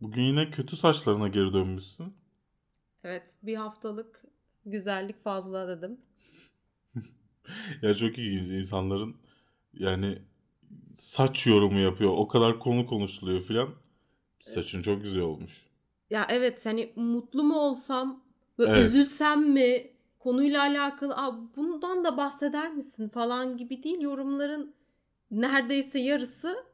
Bugün yine kötü saçlarına geri dönmüşsün. Evet bir haftalık güzellik fazla dedim. ya çok ilginç insanların yani saç yorumu yapıyor. O kadar konu konuşuluyor filan. Saçın çok güzel olmuş. Ya evet hani mutlu mu olsam ve Evet. üzülsem mi konuyla alakalı Aa, bundan da bahseder misin falan gibi değil yorumların neredeyse yarısı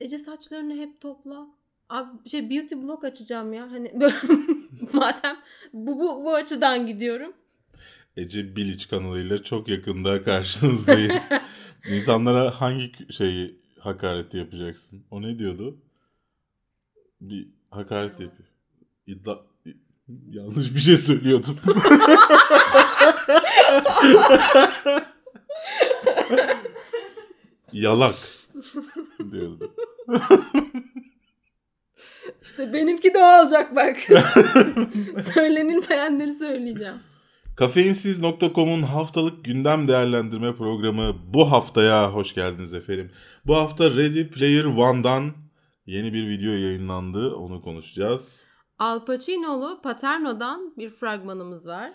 Ece saçlarını hep topla. Abi şey beauty blog açacağım ya hani böyle madem bu, bu, bu açıdan gidiyorum. Ece Bilic kanalıyla çok yakında karşınızdayız. İnsanlara hangi şeyi hakareti yapacaksın? O ne diyordu? Bir hakaret yapıyor. İddia... Yanlış bir şey söylüyordum. Yalak diyordu. İşte benimki de o olacak bak. Söylenilmeyenleri söyleyeceğim. Kafeinsiz.com'un haftalık gündem değerlendirme programı bu haftaya hoş geldiniz efendim. Bu hafta Ready Player One'dan yeni bir video yayınlandı. Onu konuşacağız. Al Pacino'lu Paterno'dan bir fragmanımız var.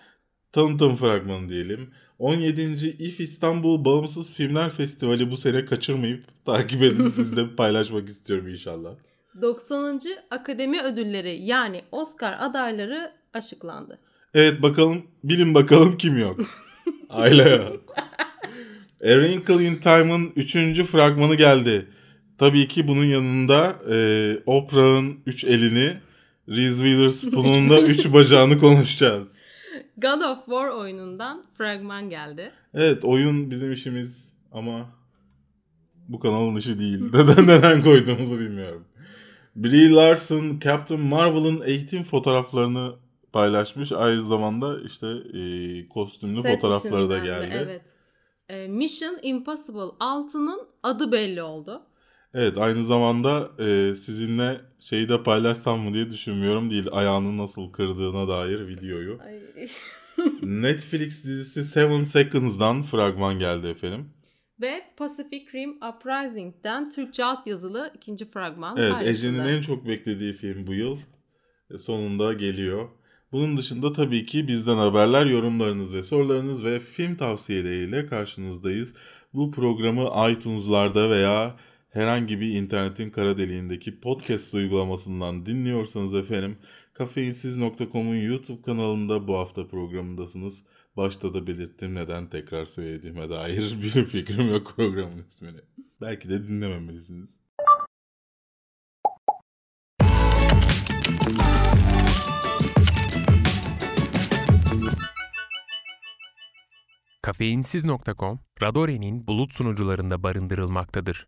Tanıtım fragmanı diyelim. 17. İF İstanbul Bağımsız Filmler Festivali bu sene kaçırmayıp takip edip sizle paylaşmak istiyorum inşallah. 90. Akademi Ödülleri yani Oscar adayları açıklandı. Evet bakalım bilin bakalım kim yok. Aile yok. A Wrinkle in Time'ın 3. fragmanı geldi. Tabii ki bunun yanında e, Oprah'ın 3 elini, Reese Witherspoon'un da 3 bacağını konuşacağız. God of War oyunundan fragman geldi. Evet oyun bizim işimiz ama bu kanalın işi değil. Neden neden koyduğumuzu bilmiyorum. Brie Larson Captain Marvel'ın eğitim fotoğraflarını paylaşmış. Aynı zamanda işte e, kostümlü Set fotoğrafları da de, geldi. Evet. E, Mission Impossible 6'nın adı belli oldu. Evet aynı zamanda e, sizinle şeyi de paylaşsam mı diye düşünmüyorum değil. Ayağını nasıl kırdığına dair videoyu. Netflix dizisi Seven Seconds'dan fragman geldi efendim. Ve Pacific Rim Uprising'den Türkçe altyazılı ikinci fragman Evet. Ece'nin en çok beklediği film bu yıl. E, Sonunda geliyor. Bunun dışında tabii ki bizden haberler, yorumlarınız ve sorularınız ve film tavsiyeleriyle karşınızdayız. Bu programı iTunes'larda veya herhangi bir internetin kara deliğindeki podcast uygulamasından dinliyorsanız efendim kafeinsiz.com'un YouTube kanalında bu hafta programındasınız. Başta da belirttim neden tekrar söylediğime dair bir fikrim yok programın ismini. Belki de dinlememelisiniz. Kafeinsiz.com, Radore'nin bulut sunucularında barındırılmaktadır.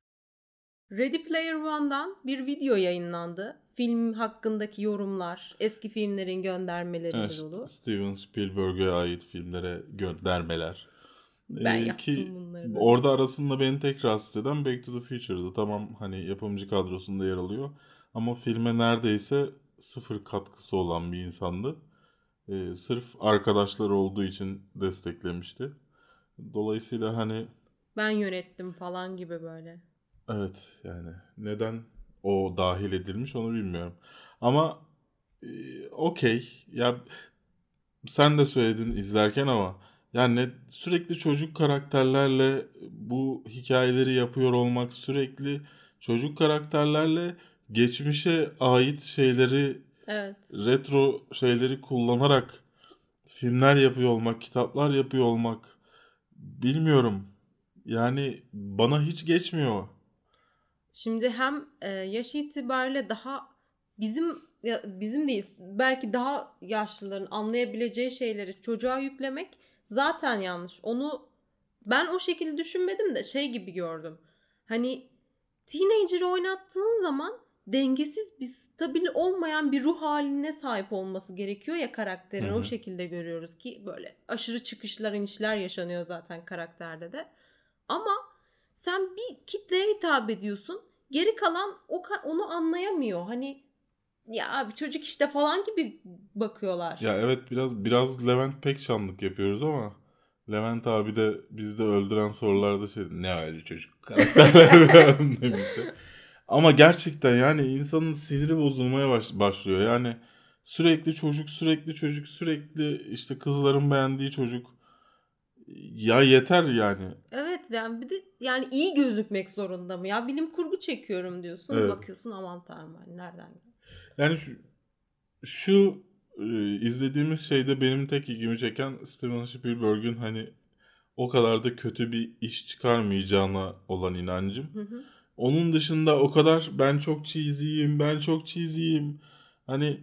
Ready Player One'dan bir video yayınlandı. Film hakkındaki yorumlar, eski filmlerin göndermeleri Evet, dolu. Steven Spielberg'e ait filmlere göndermeler. Ben Ee, yaptım ki bunları da. Orada arasında beni tek rahatsız eden Back to the Future'dı. Tamam hani yapımcı kadrosunda yer alıyor. Ama filme neredeyse sıfır katkısı olan bir insandı. Ee, sırf arkadaşları olduğu için desteklemişti. Dolayısıyla hani Ben yönettim falan gibi böyle. Evet yani neden o dahil edilmiş onu bilmiyorum. Ama e, okey ya sen de söyledin izlerken ama yani sürekli çocuk karakterlerle bu hikayeleri yapıyor olmak sürekli çocuk karakterlerle geçmişe ait şeyleri Evet. retro şeyleri kullanarak filmler yapıyor olmak, kitaplar yapıyor olmak bilmiyorum. Yani bana hiç geçmiyor. Şimdi hem e, yaş itibariyle daha bizim ya, bizim değil belki daha yaşlıların anlayabileceği şeyleri çocuğa yüklemek zaten yanlış. Onu ben o şekilde düşünmedim de şey gibi gördüm. Hani teenager'ı oynattığın zaman dengesiz bir stabil olmayan bir ruh haline sahip olması gerekiyor ya karakterin. O şekilde görüyoruz ki böyle aşırı çıkışlar inişler yaşanıyor zaten karakterde de. Ama sen bir kitleye hitap ediyorsun. Geri kalan o onu anlayamıyor. Hani ya abi çocuk işte falan gibi bakıyorlar. Ya evet biraz biraz Levent Pekcanlık yapıyoruz ama Levent abi de bizde öldüren sorularda şey ne öyle çocuk karakterler demişti. Ama gerçekten yani insanın siniri bozulmaya baş- başlıyor. Yani sürekli çocuk, sürekli çocuk, sürekli işte kızların beğendiği çocuk. Ya yeter yani. Evet yani bir de yani iyi gözükmek zorunda mı? Ya bilim kurgu çekiyorum diyorsun. Evet. Bakıyorsun aman tanrım hani nereden? Yani şu, şu e, izlediğimiz şeyde benim tek ilgimi çeken Steven Spielberg'ün hani o kadar da kötü bir iş çıkarmayacağına olan inancım. Hı hı. Onun dışında o kadar ben çok cheesy'yim, ben çok cheesy'yim. Hani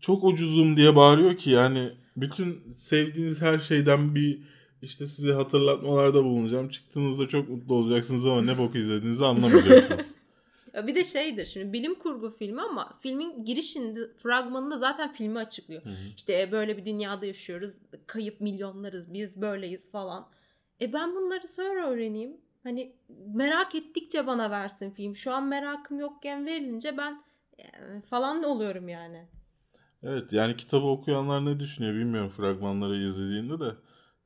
çok ucuzum diye bağırıyor ki yani bütün sevdiğiniz her şeyden bir işte size hatırlatmalarda bulunacağım. Çıktığınızda çok mutlu olacaksınız ama ne bok izlediğinizi anlamayacaksınız. Ya bir de şeydir şimdi bilim kurgu filmi ama filmin girişinde fragmanında zaten filmi açıklıyor. Hı hı. İşte e, böyle bir dünyada yaşıyoruz. Kayıp milyonlarız. Biz böyleyiz falan. E ben bunları sonra öğreneyim. Hani merak ettikçe bana versin film. Şu an merakım yokken verilince ben e, falan oluyorum yani. Evet yani kitabı okuyanlar ne düşünüyor bilmiyorum fragmanları izlediğinde de.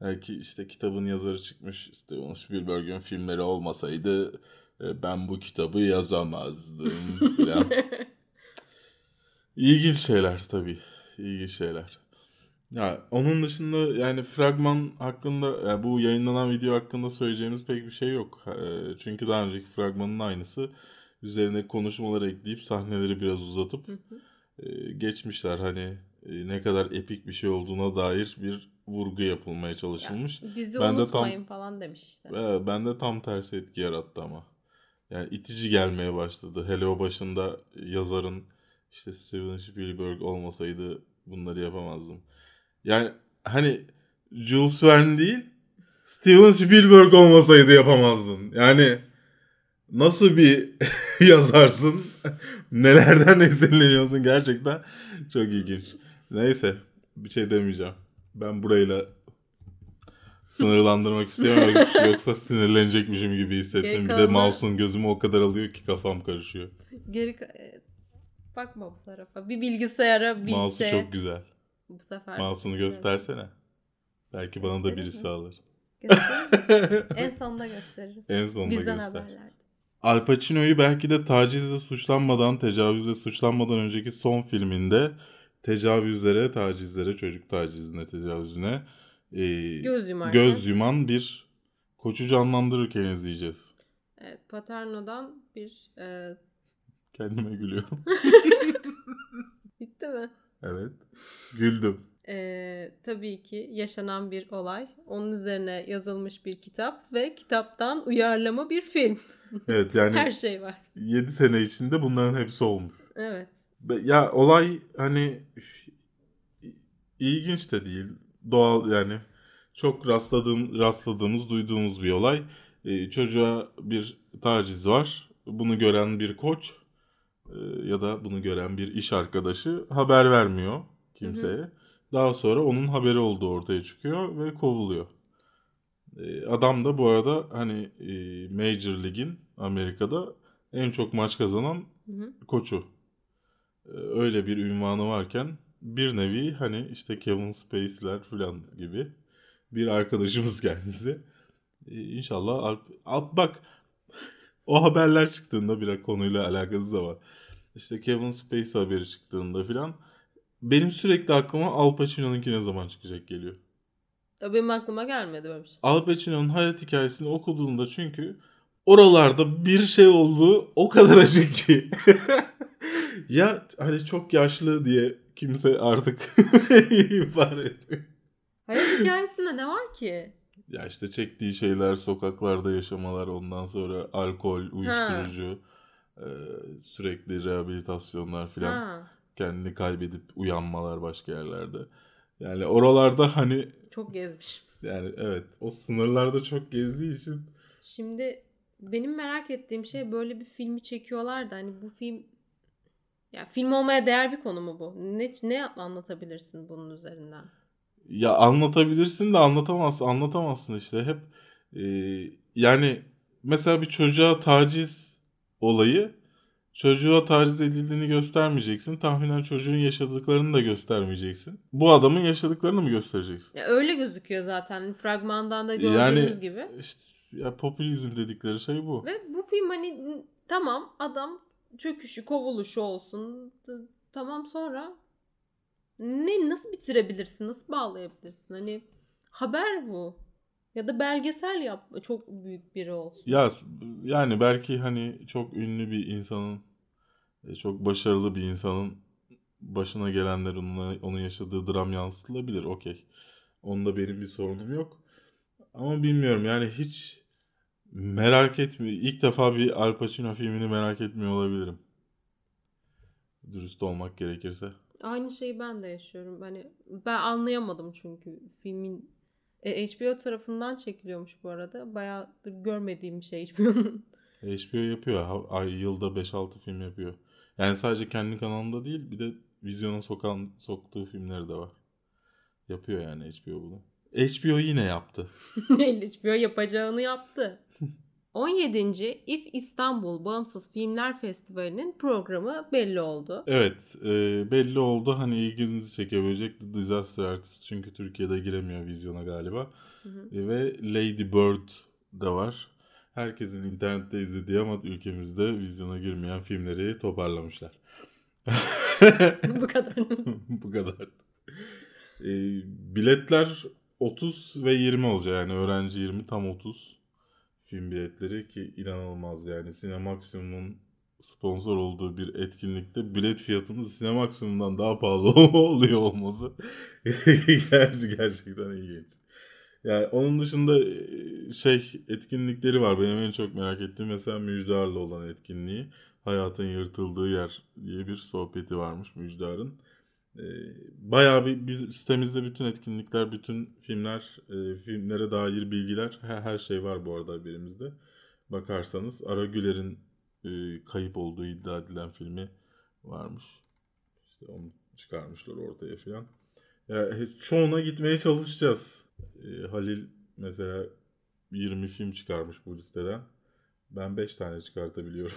Belki işte kitabın yazarı çıkmış Steven Spielberg'ün filmleri olmasaydı e, ben bu kitabı yazamazdım falan. İlginç şeyler tabii. İlginç şeyler. Ya onun dışında yani fragman hakkında yani bu yayınlanan video hakkında söyleyeceğimiz pek bir şey yok. E, Çünkü daha önceki fragmanın aynısı. Üzerine konuşmaları ekleyip sahneleri biraz uzatıp Hı hı. e, geçmişler hani e, ne kadar epik bir şey olduğuna dair bir vurgu yapılmaya çalışılmış. Bizi Ben de tam- unutmayın falan demiş işte. Ve bende tam tersi etki yarattı ama. Yani itici gelmeye başladı. Hele o başında yazarın işte Steven Spielberg olmasaydı bunları yapamazdım. Yani hani Jules Verne değil Steven Spielberg olmasaydı yapamazdın. Yani nasıl bir yazarsın? Nelerden esinleniyorsun gerçekten çok ilginç. Neyse bir şey demeyeceğim. Ben burayla sınırlandırmak istiyorum Yoksa- yoksa sinirlenecekmişim gibi hissettim. Geri Bir de mouse'un gözümü o kadar alıyor ki kafam karışıyor. Geri e, bakma bu tarafa. Bir bilgisayara bir Mouse'u şey. çok güzel. Bu sefer. Mouse'unu göstersene. Belki bana da birisi mi? alır. En sonunda gösteririm. en sonunda Bizden göster. haberlerde. Al Pacino'yu belki de tacizle suçlanmadan, tecavüzle suçlanmadan önceki son filminde tecavüzlere, tacizlere, çocuk tacizine, tecavüzüne e, Göz yumarken. göz yuman bir koçu canlandırırken izleyeceğiz. Evet, Paterno'dan bir e, Kendime gülüyorum. bitti mi? evet. Güldüm. E, tabii ki yaşanan bir olay. Onun üzerine yazılmış bir kitap ve kitaptan uyarlama bir film. Evet yani Her şey var. 7 sene içinde bunların hepsi olmuş. Evet. Ya olay hani ilginç de değil. Doğal yani çok rastladığım rastladığımız, duyduğumuz bir olay. Ee, çocuğa bir taciz var. Bunu gören bir koç e, ya da bunu gören bir iş arkadaşı haber vermiyor kimseye. Daha sonra onun haberi olduğu ortaya çıkıyor ve kovuluyor. Ee, adam da bu arada hani e, Major Lig'in Amerika'da en çok maç kazanan Hı hı. koçu. Ee, Öyle bir ünvanı varken bir nevi hani işte Kevin Spacey'ler falan gibi bir arkadaşımız kendisi. Ee, İnşallah Alp, Alp bak o haberler çıktığında bir konuyla alakasız ama işte Kevin Spacey haberi çıktığında filan benim sürekli aklıma Al Pacino'nunki ne zaman çıkacak geliyor. Ya Benim aklıma gelmedi böyle bir şey. Al Pacino'nun hayat hikayesini okuduğunda çünkü oralarda bir şey olduğu o kadar açık ki. ya hani çok yaşlı diye kimse artık ifade etmiyor. Hayat hikayesinde ne var ki? Ya işte çektiği şeyler, sokaklarda yaşamalar, ondan sonra alkol, uyuşturucu, e, sürekli rehabilitasyonlar filan, Ha, kendini kaybedip uyanmalar başka yerlerde. Yani oralarda hani çok gezmiş. yani evet o sınırlarda çok gezdiği için Şimdi benim merak ettiğim şey böyle bir filmi çekiyorlar da hani bu film ya film olmaya değer bir konu mu bu? Ne ne anlatabilirsin bunun üzerinden? Ya anlatabilirsin de anlatamazsın. Anlatamazsın işte. Hep e, yani mesela bir çocuğa taciz olayı çocuğa taciz edildiğini göstermeyeceksin. Tahminen çocuğun yaşadıklarını da göstermeyeceksin. Bu adamın yaşadıklarını mı göstereceksin? Ya öyle gözüküyor zaten fragmandan da Yani- gördüğümüz gibi. İşte ya popülizm dedikleri şey bu. Ve bu film hani tamam adam çöküşü, kovuluşu olsun. Tamam sonra ne nasıl bitirebilirsin? Nasıl bağlayabilirsin? Hani haber bu. Ya da belgesel yap çok büyük biri olsun. Ya yani belki hani çok ünlü bir insanın e, çok başarılı bir insanın başına gelenler onun, onun yaşadığı dram yansıtılabilir. Okey. Onda benim bir sorunum yok. Ama bilmiyorum yani hiç merak etmi ilk defa bir Al Pacino filmini merak etmiyor olabilirim. Dürüst olmak gerekirse. Aynı şeyi ben de yaşıyorum. Hani ben anlayamadım çünkü filmin e, HBO tarafından çekiliyormuş bu arada. Bayağıdır görmediğim bir şey HBO'nun. HBO yapıyor. Ay yılda 5-6 film yapıyor. Yani sadece kendi kanalında değil bir de vizyona sokan soktuğu filmleri de var. Yapıyor yani HBO bunu. HBO yine yaptı. HBO yapacağını yaptı. 17. If İstanbul Bağımsız Filmler Festivali'nin programı belli oldu. Evet e, belli oldu hani ilginizi çekebilecek The Disaster Artist çünkü Türkiye'de giremiyor vizyona galiba. Hı hı. E, ve Lady Bird de var. Herkesin internette izlediği ama ülkemizde vizyona girmeyen filmleri toparlamışlar. bu kadar. Bu kadar. E, biletler 30 ve 20 olacak yani öğrenci 20 tam 30 film biletleri ki inanılmaz yani Sinemaksimum'un sponsor olduğu bir etkinlikte bilet fiyatının Sinemaksimum'dan daha pahalı oluyor olması Ger- gerçekten ilginç. Yani onun dışında e, şey etkinlikleri var. Benim en çok merak ettiğim mesela Müjdar'la olan etkinliği. Hayatın Yırtıldığı Yer diye bir sohbeti varmış Müjdar'ın. E, Bayağı bir biz sitemizde bütün etkinlikler, bütün filmler, e, filmlere dair bilgiler, her, her şey var bu arada haberimizde. Bakarsanız Ara Güler'in e, kayıp olduğu iddia edilen filmi varmış. İşte onu çıkarmışlar ortaya filan. Ya he- çoğuna gitmeye çalışacağız. E, Halil mesela 20 film çıkarmış bu listeden. Ben 5 tane çıkartabiliyorum.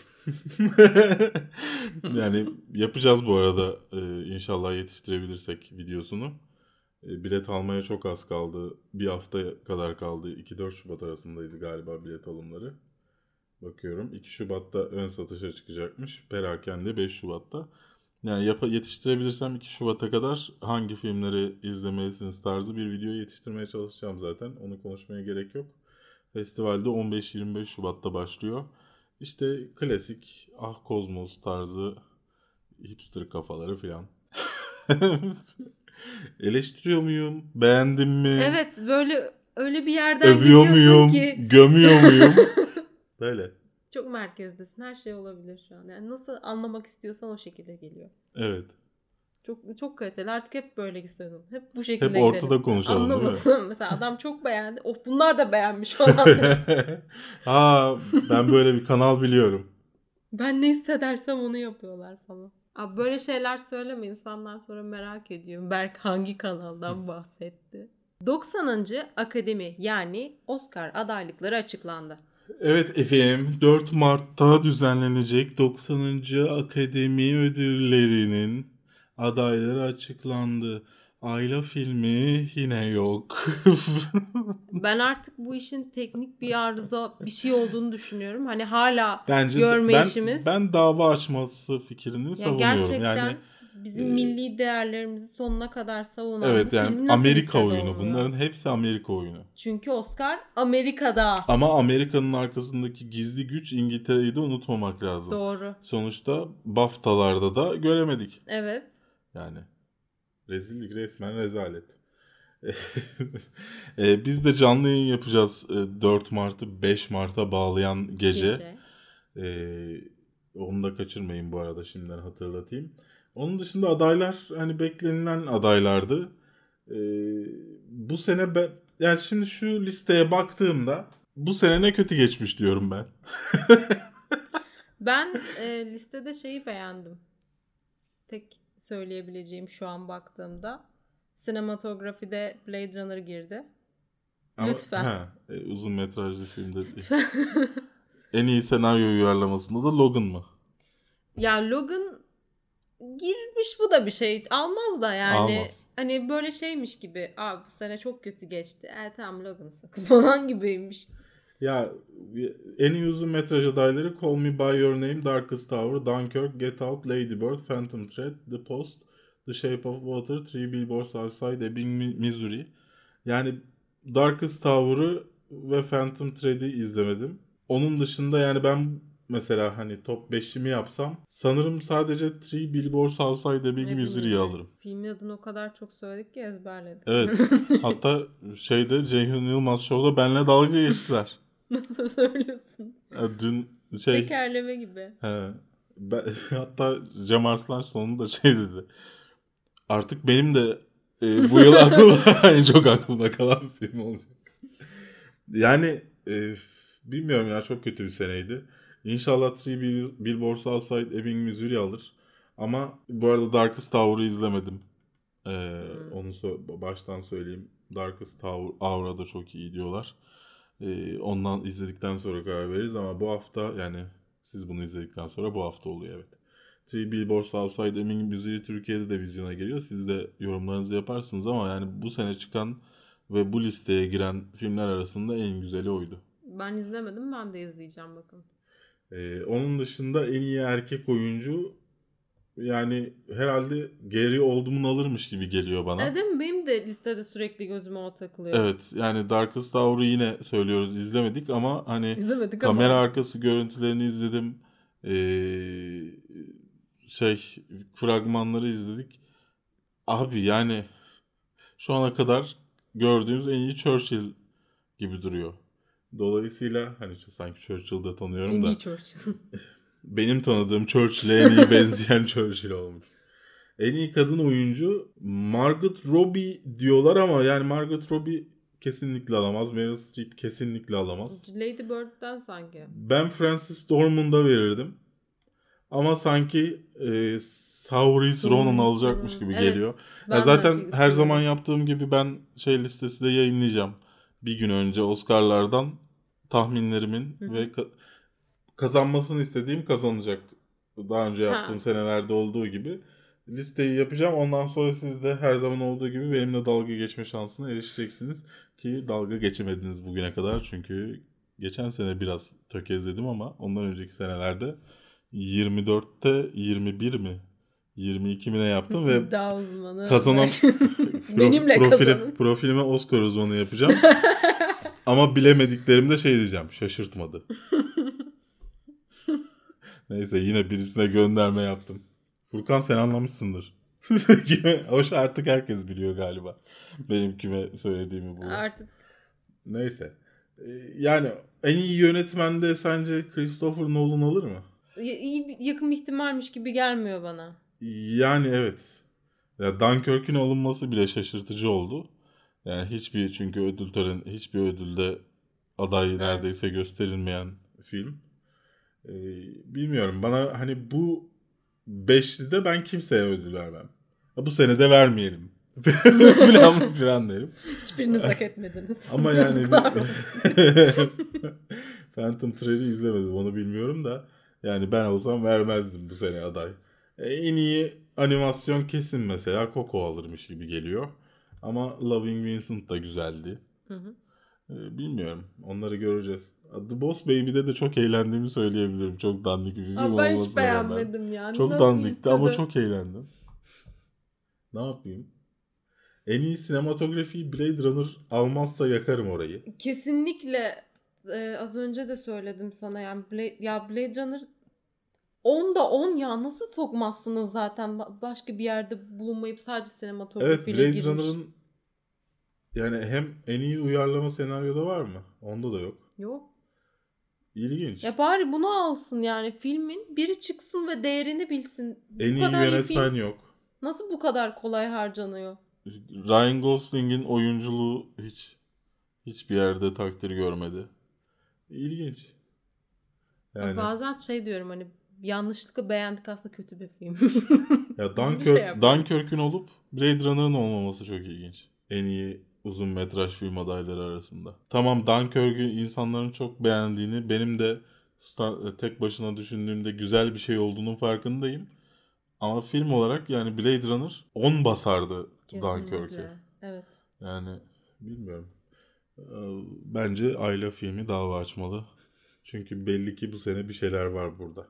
yani yapacağız bu arada e, inşallah yetiştirebilirsek videosunu. E, bilet almaya çok az kaldı. Bir hafta kadar kaldı. 2-4 Şubat arasındaydı galiba bilet alımları. Bakıyorum 2 Şubat'ta ön satışa çıkacakmış. Perakende 5 Şubat'ta. Yani yap yetiştirebilirsem 2 Şubat'a kadar hangi filmleri izlemelisiniz tarzı bir video yetiştirmeye çalışacağım zaten. Onu konuşmaya gerek yok. Festivalde 15-25 Şubat'ta başlıyor. İşte klasik ah kozmos tarzı hipster kafaları filan. Eleştiriyor muyum? Beğendim mi? evet böyle öyle bir yerden Övüyor muyum? ki Gömüyor muyum? Böyle. çok merkezdesin. Her şey olabilir şu an. Yani nasıl anlamak istiyorsan o şekilde geliyor. Evet. Çok çok kaliteli. Artık hep böyle gitsin. Hep bu şekilde Hep ortada gidelim. konuşalım? Anlamasın. Mesela adam çok beğendi. Oh bunlar da beğenmiş falan. Aa ben böyle bir kanal biliyorum. ben ne hissedersem onu yapıyorlar falan. Abi böyle şeyler söyleme insanlar sonra merak ediyor. Berk hangi kanaldan bahsetti? 90. Akademi yani Oscar adaylıkları açıklandı. Evet efendim 4 Mart'ta düzenlenecek 90. Akademi Ödülleri'nin adayları açıklandı. Ayla filmi yine yok. Ben artık bu işin teknik bir arıza bir şey olduğunu düşünüyorum. Hani hala Bence Görme ben, işimiz. ben dava açması fikrini ya savunuyorum. gerçekten yani bizim e, milli değerlerimizi sonuna kadar savunan evet yani Amerika oyunu. oluyor? Bunların hepsi Amerika oyunu. Çünkü Oscar Amerika'da. Ama Amerika'nın arkasındaki gizli güç İngiltere'yi de unutmamak lazım. Doğru. Sonuçta BAFTA'larda da göremedik. Evet. Yani rezillik resmen rezalet. E, biz de canlı yayın yapacağız e, 4 Mart'ı 5 Mart'a bağlayan gece. E, onu da kaçırmayın bu arada şimdiden hatırlatayım. Onun dışında adaylar hani beklenilen adaylardı. E, bu sene ben yani şimdi şu listeye baktığımda bu sene ne kötü geçmiş diyorum ben. Ben e, listede şeyi beğendim. Tek söyleyebileceğim şu an baktığımda. Sinematografide Blade Runner girdi. Ama- Lütfen. Ha, e, uzun metrajlı filmde değil. Lütfen. En iyi senaryo uyarlamasında da Logan mı? ya Logan girmiş bu da bir şey. Almaz da yani. Almaz. Hani böyle şeymiş gibi. Abi bu sene çok kötü geçti. E tamam Logan sakın falan gibiymiş. Ya en iyi uzun metraj adayları Call Me By Your Name, Darkest Tower, Dunkirk, Get Out, Lady Bird, Phantom Thread, The Post, The Shape of Water, Three Billboards Outside Ebbing, Missouri. Yani Darkest Tower'ı ve Phantom Thread'i izlemedim. Onun dışında yani ben mesela hani top 5'imi yapsam sanırım sadece Three Billboards Outside Ebbing, Missouri'yi Missouri. alırım. Filmin adını o kadar çok söyledik ki ezberledik. Evet. Hatta şeyde Ceyhun Yılmaz Show'da benle dalga geçtiler. Nasıl söylüyorsun? Dün şey Tekerleme gibi. he, ben- hatta Cem Arslan sonunda şey dedi. Artık benim de e, bu yıl aklıma en çok aklıma kalan bir film olacak. Yani e, bilmiyorum ya çok kötü bir seneydi. İnşallah Three Bill- Billboards Outside Ebbing, Missouri alır. Ama bu arada Darkest Tower'ı izlemedim. Ee, Hmm. Onu sö- baştan söyleyeyim. Darkest Tower, Aura da çok iyi diyorlar. Ee, ondan izledikten sonra karar veririz ama bu hafta yani siz bunu izledikten sonra bu hafta oluyor evet. Three Billboards Outside Ebbing, Missouri Türkiye'de de vizyona geliyor. Siz de yorumlarınızı yaparsınız ama yani bu sene çıkan ve bu listeye giren filmler arasında en güzeli oydu. Ben izlemedim ben de izleyeceğim bakın. Ee, onun dışında en iyi erkek oyuncu yani herhalde Gary Oldman alırmış gibi geliyor bana. E değil mi? Benim de listede sürekli gözüme o takılıyor. Evet yani Darkest Tower'ı yine söylüyoruz izlemedik ama hani İzlemedik kamera ama. arkası görüntülerini izledim. Ee, şey fragmanları izledik. Abi yani şu ana kadar gördüğümüz en iyi Churchill gibi duruyor. Dolayısıyla hani sanki Churchill'da tanıyorum En da iyi Churchill. benim tanıdığım Churchill'e en iyi benzeyen Churchill olmuş. En iyi kadın oyuncu Margot Robbie diyorlar ama yani Margot Robbie kesinlikle alamaz. Meryl Streep kesinlikle alamaz. Lady Bird'den sanki. Ben Francis Dormund'a verirdim. Ama sanki e, Saoirse Ronan alacakmış gibi Evet, geliyor. Ya zaten her zaman yaptığım gibi ben şey listesi de yayınlayacağım. Bir gün önce Oscar'lardan tahminlerimin Hı ve kazanmasını istediğim kazanacak. Daha önce yaptığım Ha. senelerde olduğu gibi listeyi yapacağım. Ondan sonra siz de her zaman olduğu gibi benimle dalga geçme şansına erişeceksiniz. Ki dalga geçemediniz bugüne kadar. Çünkü geçen sene biraz tökezledim ama ondan önceki senelerde 24'te 21 mi? 22 mi ne yaptım ve uzmanı. kazanan Belki- Benimle profili- kazanın. profilime Oscar uzmanı yapacağım. Ama bilemediklerimde şey diyeceğim. Şaşırtmadı. Neyse yine birisine gönderme yaptım. Furkan sen anlamışsındır. Hoş artık herkes biliyor galiba. Benim kime söylediğimi bu. Artık Neyse. Ee, Yani en iyi yönetmende sence Christopher Nolan alır mı? y- yakın ihtimalmiş gibi gelmiyor bana. Yani evet. Ya Dunkirk'ün alınması bile şaşırtıcı oldu. Yani hiçbir çünkü ödül tören hiçbir ödülde aday neredeyse gösterilmeyen film. Ee, bilmiyorum bana hani bu beşlide ben kimseye ödül vermem. Ha, Bu sene de vermeyelim. falan falan derim. Hiçbiriniz hak etmediniz. Ama yani. Phantom Thread'i izlemedim onu bilmiyorum da yani ben olsam vermezdim bu sene aday. E, en iyi animasyon kesin mesela Coco alırmış gibi geliyor. Ama Loving Vincent da güzeldi. Hı hı. E, bilmiyorum. Onları göreceğiz. The Boss Baby'de de çok eğlendiğimi söyleyebilirim. Çok dandik bir film Aa, ben hiç rağmen. beğenmedim yani. Çok Nasıl dandikti ama istedim? çok eğlendim. Ne yapayım? En iyi sinematografiyi Blade Runner almazsa yakarım orayı. Kesinlikle e, az önce de söyledim sana yani Blade, ya Blade Runner 10'da 10 ya nasıl sokmazsınız zaten Ba- başka bir yerde bulunmayıp sadece Evet sinematografiyle Blade girmiş. Runner'ın yani hem en iyi uyarlama senaryoda var mı? Onda da yok. Yok. İlginç. Ya bari bunu alsın yani filmin biri çıksın ve değerini bilsin. en bu iyi kadar yönetmen film yok. nasıl bu kadar kolay harcanıyor? Ryan Gosling'in oyunculuğu hiç hiçbir yerde takdir görmedi. İlginç. Yani Bazen şey diyorum hani yanlışlıkla beğendik aslında kötü bir film. ya bir Dunkirk, şey. Dunkirk'ün olup Blade Runner'ın olmaması çok ilginç. En iyi uzun metraj film adayları arasında. Tamam Dunkirk'ü insanların çok beğendiğini benim de sta- tek başına düşündüğümde güzel bir şey olduğunun farkındayım. Ama film olarak yani Blade Runner 10 basardı Dunkirk'e. Evet. Yani bilmiyorum. Ee, Bence Ayla filmi dava açmalı. Çünkü belli ki bu sene bir şeyler var burada.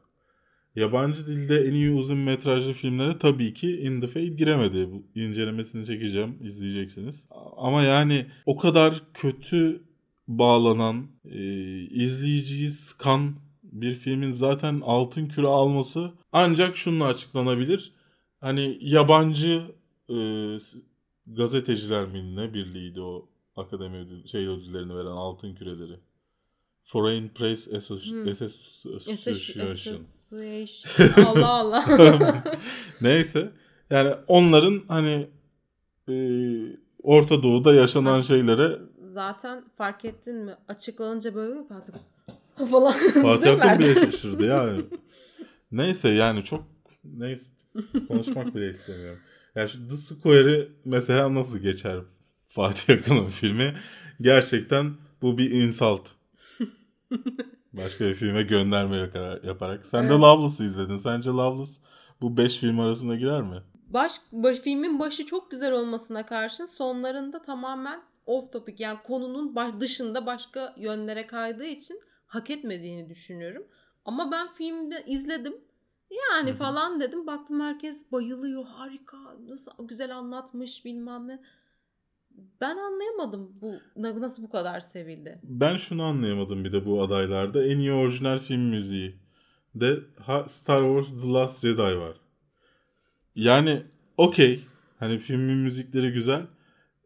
Yabancı dilde en iyi uzun metrajlı filmlere tabii ki In the Fade giremedi. Bu incelemesini çekeceğim, izleyeceksiniz. Ama yani o kadar kötü bağlanan, e, izleyiciyi sıkan bir filmin zaten altın küre alması ancak şununla açıklanabilir. Hani yabancı e, gazeteciler mi ne birliğiydi o akademi ödül, şey ödüllerini veren altın küreleri. Foreign Press Associ- Hmm. Association. Association. Allah Allah. Neyse. Yani onların hani e, Orta Doğu'da yaşanan şeylere Zaten fark ettin mi? Açıklanınca böyle bir Fatih falan. Fatih mi? Akın bile şaşırdı yani. Neyse yani çok neyse konuşmak bile istemiyorum. Yani şu The Square'i mesela nasıl geçer Fatih Akın'ın filmi? Gerçekten bu bir insult. Başka bir filme gönderme yaparak. Sen de Evet. Loveless'ı izledin. Sence Loveless bu 5 film arasına girer mi? Baş, baş, filmin başı çok güzel olmasına karşın sonlarında tamamen off topic yani konunun baş, dışında başka yönlere kaydığı için hak etmediğini düşünüyorum. Ama ben filmde izledim. Yani falan dedim. Baktım herkes bayılıyor. Harika. Nasıl güzel anlatmış bilmem ne. Ben anlayamadım bu na- nasıl bu kadar sevildi. Ben şunu anlayamadım bir de bu adaylarda. En iyi orijinal film müziği de Star Wars The Last Jedi var. Yani okey. Hani filmin müzikleri güzel.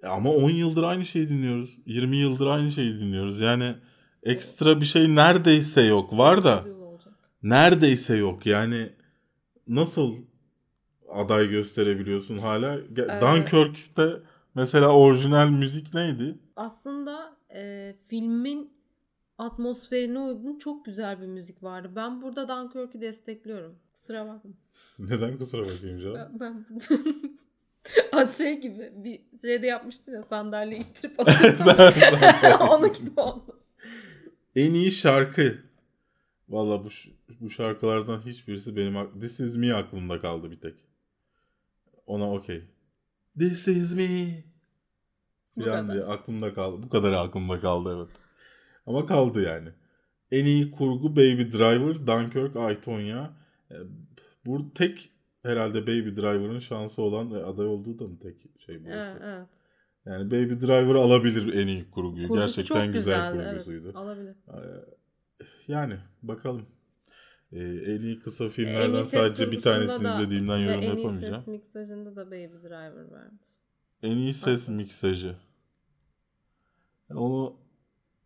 E Ama 10 yıldır aynı şeyi dinliyoruz. 20 yıldır aynı şeyi dinliyoruz. Yani ekstra bir şey neredeyse yok. Var da neredeyse yok. Yani nasıl aday gösterebiliyorsun hala? Ge- Ee, Dunkirk'te mesela orijinal müzik neydi? Aslında e, filmin atmosferine uygun çok güzel bir müzik vardı. Ben burada Dunkirk'ü destekliyorum. Kusura bakma. Neden kusura bakayım canım? Ben, ben şey gibi bir şeyde yapmıştın ya sandalye ittirip atıyorsun. Onun gibi oldu. En iyi şarkı. Valla bu, bu şarkılardan hiçbirisi benim This Is Me aklımda kaldı bir tek. Ona okey. This is me. Bu Falan kadar. diye aklımda kaldı. Bu kadar aklımda kaldı evet. Ama kaldı yani. En iyi kurgu Baby Driver, Dunkirk, I, Tonya. E, Bu tek herhalde Baby Driver'ın şansı olan ve aday olduğu da mı tek şey bu? Evet, evet. Yani Baby Driver alabilir en iyi kurguyu. Kurgusu Gerçekten güzel güzeldi, kurgusuydu. Evet, alabilir. Ee, Yani bakalım. Ee, en iyi kısa En filmlerden iyi sadece bir tanesini da izlediğimden yorum en iyi yapamayacağım. ses miksajında da Baby Driver vermiş. En iyi ses Aslında. miksajı. Onu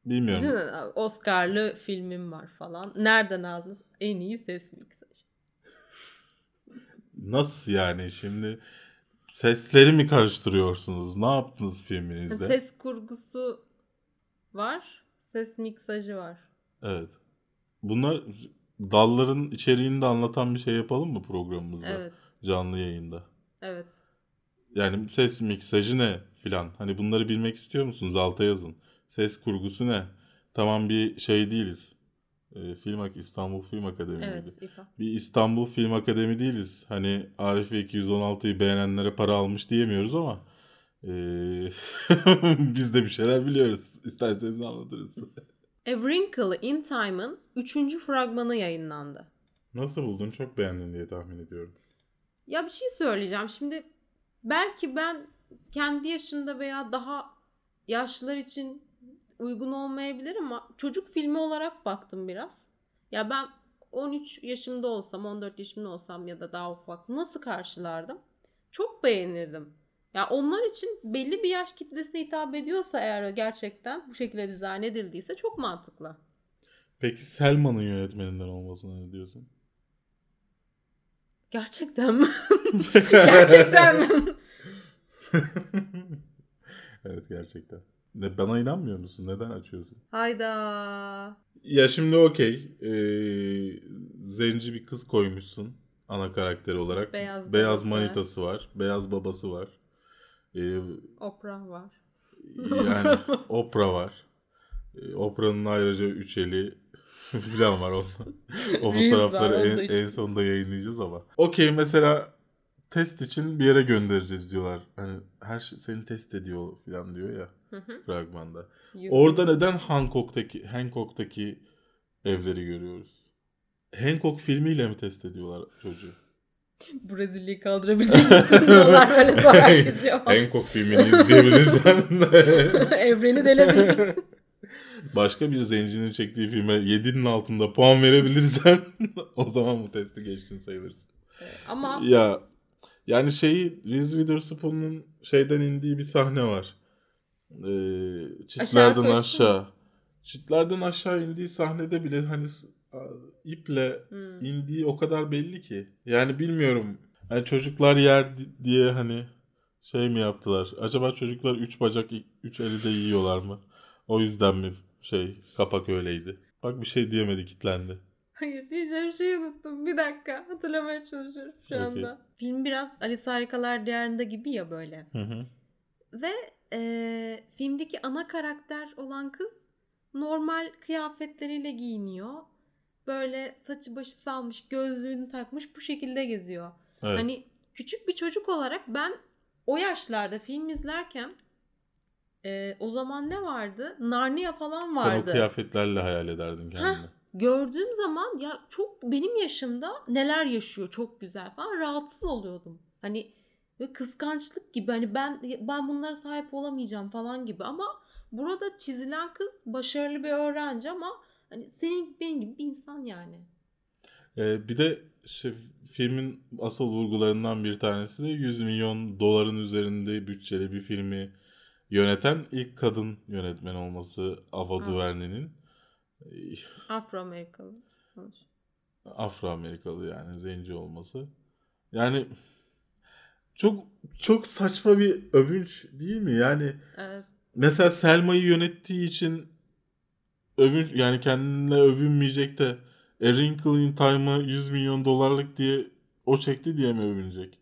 bilmiyorum. Oscar'lı filmim var falan. Nereden aldınız? En iyi ses miksajı. Nasıl yani şimdi sesleri mi karıştırıyorsunuz? Ne yaptınız filminizde? Ses kurgusu var. Ses miksajı var. Evet. Bunlar dalların içeriğini de anlatan bir şey yapalım mı programımızda? Evet. Canlı yayında. Evet. Yani ses miksajı ne filan. Hani bunları bilmek istiyor musunuz? Alta yazın. Ses kurgusu ne? Tamam bir şey değiliz. Ee, Film Ak- İstanbul Film Akademi? Evet. İfa. Bir İstanbul Film Akademi değiliz. Hani Arif ve 216'yı beğenenlere para almış diyemiyoruz ama ee, biz de bir şeyler biliyoruz. İsterseniz anlatırız. A Wrinkle in Time'ın 3. fragmanı yayınlandı. Nasıl buldun? Çok beğendin diye tahmin ediyorum. Ya bir şey söyleyeceğim. Şimdi belki ben kendi yaşımda veya daha yaşlılar için uygun olmayabilir ama çocuk filmi olarak baktım biraz. Ya ben 13 yaşımda olsam, 14 yaşımda olsam ya da daha ufak nasıl karşılardım? Çok beğenirdim. Ya onlar için belli bir yaş kitlesine hitap ediyorsa eğer gerçekten bu şekilde dizayn edildiyse çok mantıklı. Peki Selma'nın yönetmeninden olmasına ne diyorsun? Gerçekten mi? gerçekten mi? evet gerçekten. Ne, bana inanmıyor musun? Neden açıyorsun? Hayda. Ya şimdi okey. Ee, zenci bir kız koymuşsun ana karakteri olarak. Beyaz Beyaz babası. manitası var. Beyaz babası var. Ee, Oprah var. yani Oprah var. Ee, Oprah'nın ayrıca üç eli falan var onunla. o fotoğrafları en, en sonunda yayınlayacağız ama. Okey mesela test için bir yere göndereceğiz diyorlar. Hani her şey seni test ediyor falan diyor ya Hı hı. fragmanda. Orada neden Hancock'taki Hancock'taki evleri görüyoruz? Hancock filmiyle mi test ediyorlar çocuğu? Brezilya'yı kaldırabilecek misin? Onlar böyle sorarak izliyor. Hancock filmini izleyebilirsen Evreni delebilirsin. başka bir zencinin çektiği filme 7'nin altında puan verebilirsen o zaman bu testi geçtin sayılırsın. Ama Ya yani şeyi Reese Witherspoon'un şeyden indiği bir sahne var. Ee, çitlerden mu? aşağı. Çitlerden aşağı indiği sahnede bile hani iple Hmm. indiği o kadar belli ki. Yani bilmiyorum. Hani çocuklar yer di- diye hani şey mi yaptılar? Acaba çocuklar üç bacak üç eli de yiyorlar mı? O yüzden mi şey kapak öyleydi? Bak bir şey diyemedi kitlendi. Hayır diyeceğim şeyi unuttum. Bir dakika hatırlamaya çalışıyorum şu Okey. anda. Film biraz Alice Harikalar Diyarında gibi ya böyle. Hı hı. Ve eee, filmdeki ana karakter olan kız normal kıyafetleriyle giyiniyor. Böyle saçı başı salmış, gözlüğünü takmış bu şekilde geziyor. Evet. Hani küçük bir çocuk olarak ben o yaşlarda film izlerken eee, o zaman ne vardı? Narnia falan Sen o vardı. kıyafetlerle hayal ederdin kendini. Gördüğüm zaman ya çok benim yaşımda neler yaşıyor çok güzel falan rahatsız oluyordum. Hani ve kıskançlık gibi hani ben ben bunlara sahip olamayacağım falan gibi ama burada çizilen kız başarılı bir öğrenci ama hani senin benim gibi bir insan yani. Ee, bir de şey, filmin asıl vurgularından bir tanesi de 100 milyon doların üzerinde bütçeli bir filmi yöneten ilk kadın yönetmen olması Ava Ha. DuVernay'nin. Ee, Afro Amerikalı. Afro-Amerikalı yani zenci olması. Yani çok çok saçma bir övünç değil mi? Yani Evet. mesela Selma'yı yönettiği için övünç yani kendine övünmeyecek de A Wrinkle in Time'ı 100 milyon dolarlık diye o çekti diye mi övünecek?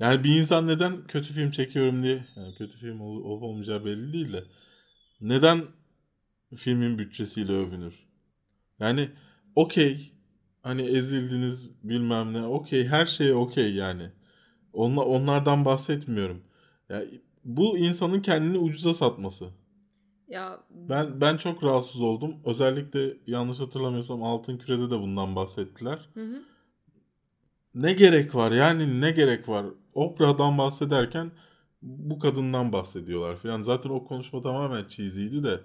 Yani bir insan neden kötü film çekiyorum diye yani kötü film ol- olup olmayacağı belli değil de neden filmin bütçesiyle övünür? Yani okey hani ezildiniz bilmem ne okey her şey okey yani. Onla, onlardan bahsetmiyorum. Yani bu insanın kendini ucuza satması. Ya Ben ben çok rahatsız oldum. Özellikle yanlış hatırlamıyorsam Altın Küre'de de bundan bahsettiler. Hı hı. Ne gerek var? Yani ne gerek var? Oprah'dan bahsederken bu kadından bahsediyorlar falan. Zaten o konuşma tamamen cheesy'ydi de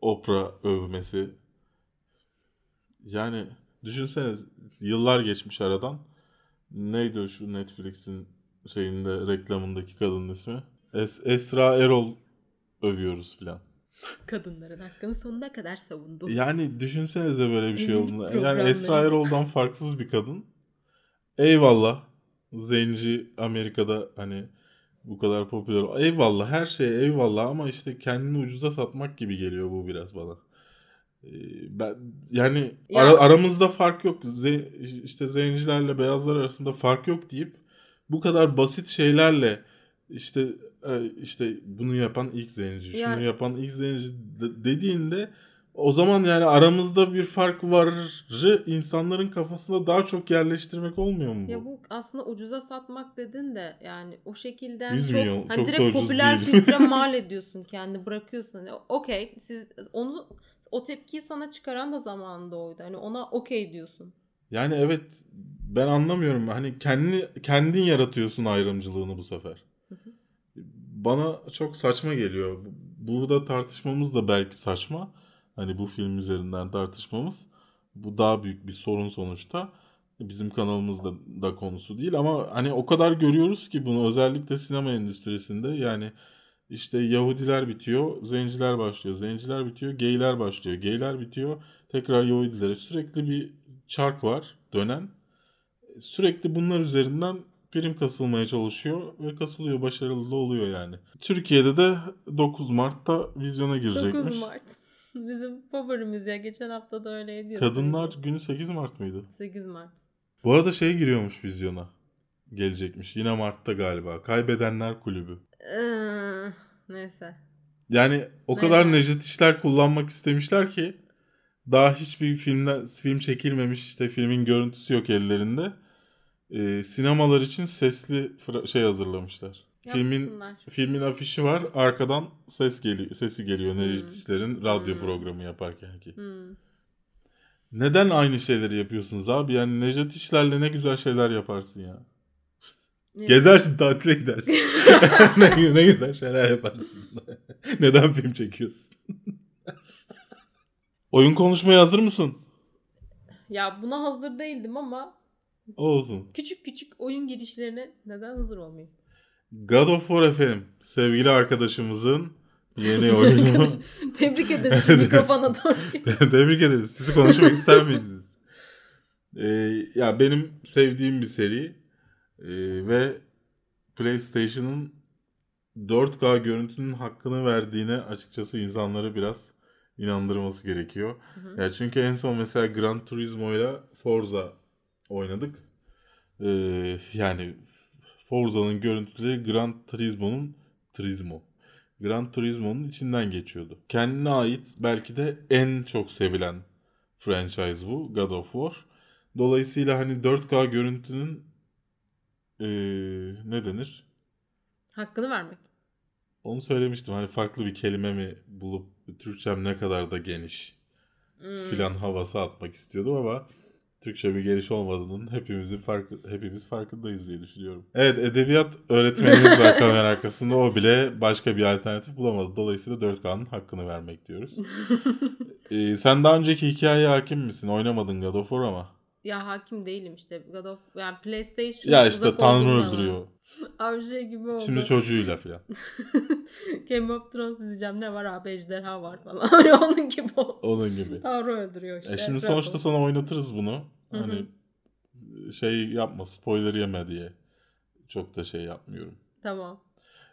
Oprah övmesi. Yani düşünsene yıllar geçmiş aradan. Neydi o şu Netflix'in şeyinde reklamındaki kadının ismi? Es- Esra Erol övüyoruz falan. kadınların hakkını sonuna kadar savundu. Yani düşünsenize böyle bir şey olduğunu. Yani. Esra Erol'dan farksız bir kadın. Eyvallah. Zenci Amerika'da hani bu kadar popüler. Eyvallah her şey eyvallah ama işte kendini ucuza satmak gibi geliyor bu biraz bana. Ee, Ben yani Ya- ara- aramızda fark yok. Ze, işte zencilerle beyazlar arasında fark yok deyip bu kadar basit şeylerle işte e, işte bunu yapan ilk zenci, Ya- şunu yapan ilk zenci de- dediğinde o zaman yani aramızda bir fark varı insanların kafasında daha çok yerleştirmek olmuyor mu bu? Ya bu aslında ucuza satmak dedin de yani o şekilden 100 çok milyon, hani çok direkt popüler değil. kültüre mal ediyorsun kendi bırakıyorsun. Hani okey siz onu o tepkiyi sana çıkaran da zamanında oydu. Hani ona okey diyorsun. Yani evet ben anlamıyorum. Hani kendi kendin yaratıyorsun ayrımcılığını bu sefer. Bana çok saçma geliyor. Burada tartışmamız da belki saçma. Hani bu film üzerinden tartışmamız. Bu daha büyük bir sorun sonuçta. Bizim kanalımızda da konusu değil ama hani o kadar görüyoruz ki bunu özellikle sinema endüstrisinde yani işte Yahudiler bitiyor, zenciler başlıyor. Zenciler bitiyor, geyler başlıyor. Geyler bitiyor, tekrar Yahudilere. Sürekli bir çark var dönen. Sürekli bunlar üzerinden prim kasılmaya çalışıyor ve kasılıyor, başarılı da oluyor yani. Türkiye'de de 9 Mart'ta vizyona girecekmiş. 9 Mart. Bizim favorimiz ya. Geçen hafta da öyleydi. Kadınlar günü 8 Mart mıydı? 8 Mart. Bu arada şey giriyormuş vizyona. Gelecekmiş. Yine Mart'ta galiba. Kaybedenler Kulübü. Ee, neyse. Yani o Ne kadar? Necdet İşler kullanmak istemişler ki daha hiçbir filmden film çekilmemiş işte filmin görüntüsü yok ellerinde. E, sinemalar için sesli şey hazırlamışlar. Filmin Yapsınlar. filmin afişi var. Arkadan ses geliyor, sesi geliyor Necdet Hmm. İşler'in radyo Hmm. programı yaparken ki. Hmm. Neden aynı şeyleri yapıyorsunuz abi? Yani Necdet İşler'le ne güzel şeyler yaparsın ya. Ne- Gezersin, tatile gidersin. ne, ne güzel şeyler yaparsın. Neden film çekiyorsun? Oyun konuşmaya hazır mısın? Ya buna hazır değildim ama Olsun. küçük küçük oyun girişlerine neden hazır olmayayım? God of War efendim. Sevgili arkadaşımızın yeni oyunu. Tebrik ederiz şu mikrofona doğru. Tebrik ederiz. Sizi konuşmak ister miydiniz? Ee, ya benim sevdiğim bir seri Ee, ve PlayStation'ın 4K görüntünün hakkını verdiğine açıkçası insanları biraz inandırması gerekiyor. Hı hı. Ya çünkü en son mesela Gran Turismo ile Forza oynadık. Ee, yani Forza'nın görüntüleri Gran Turismo'nun Turismo. Gran Turismo'nun içinden geçiyordu. Kendine ait belki de en çok sevilen franchise bu God of War. Dolayısıyla hani 4K görüntünün ee, ne denir? Hakkını vermek. Onu söylemiştim. Hani farklı bir kelime mi bulup Türkçem ne kadar da geniş Hmm. filan havası atmak istiyordum ama Türkçe bir geliş olmadığının hepimizin farkı, hepimiz farkındayız diye düşünüyorum. Evet edebiyat öğretmenimiz var kamera arkasında o bile başka bir alternatif bulamadı. Dolayısıyla 4K'nın hakkını vermek diyoruz. Ee, sen daha önceki hikayeye hakim misin? Oynamadın God of War ama. Ya hakim değilim işte. God of yani PlayStation Ya işte Tanrı öldürüyor. Abi şey gibi oldu. Şimdi çocuğuyla filan. Game of Thrones izleyeceğim ne var abi ejderha var falan. Onun gibi oldu. Onun gibi. Tanrı öldürüyor işte. E şimdi sonuçta sana oynatırız bunu. Hani şey yapma spoiler yeme diye. Çok da şey yapmıyorum. Tamam.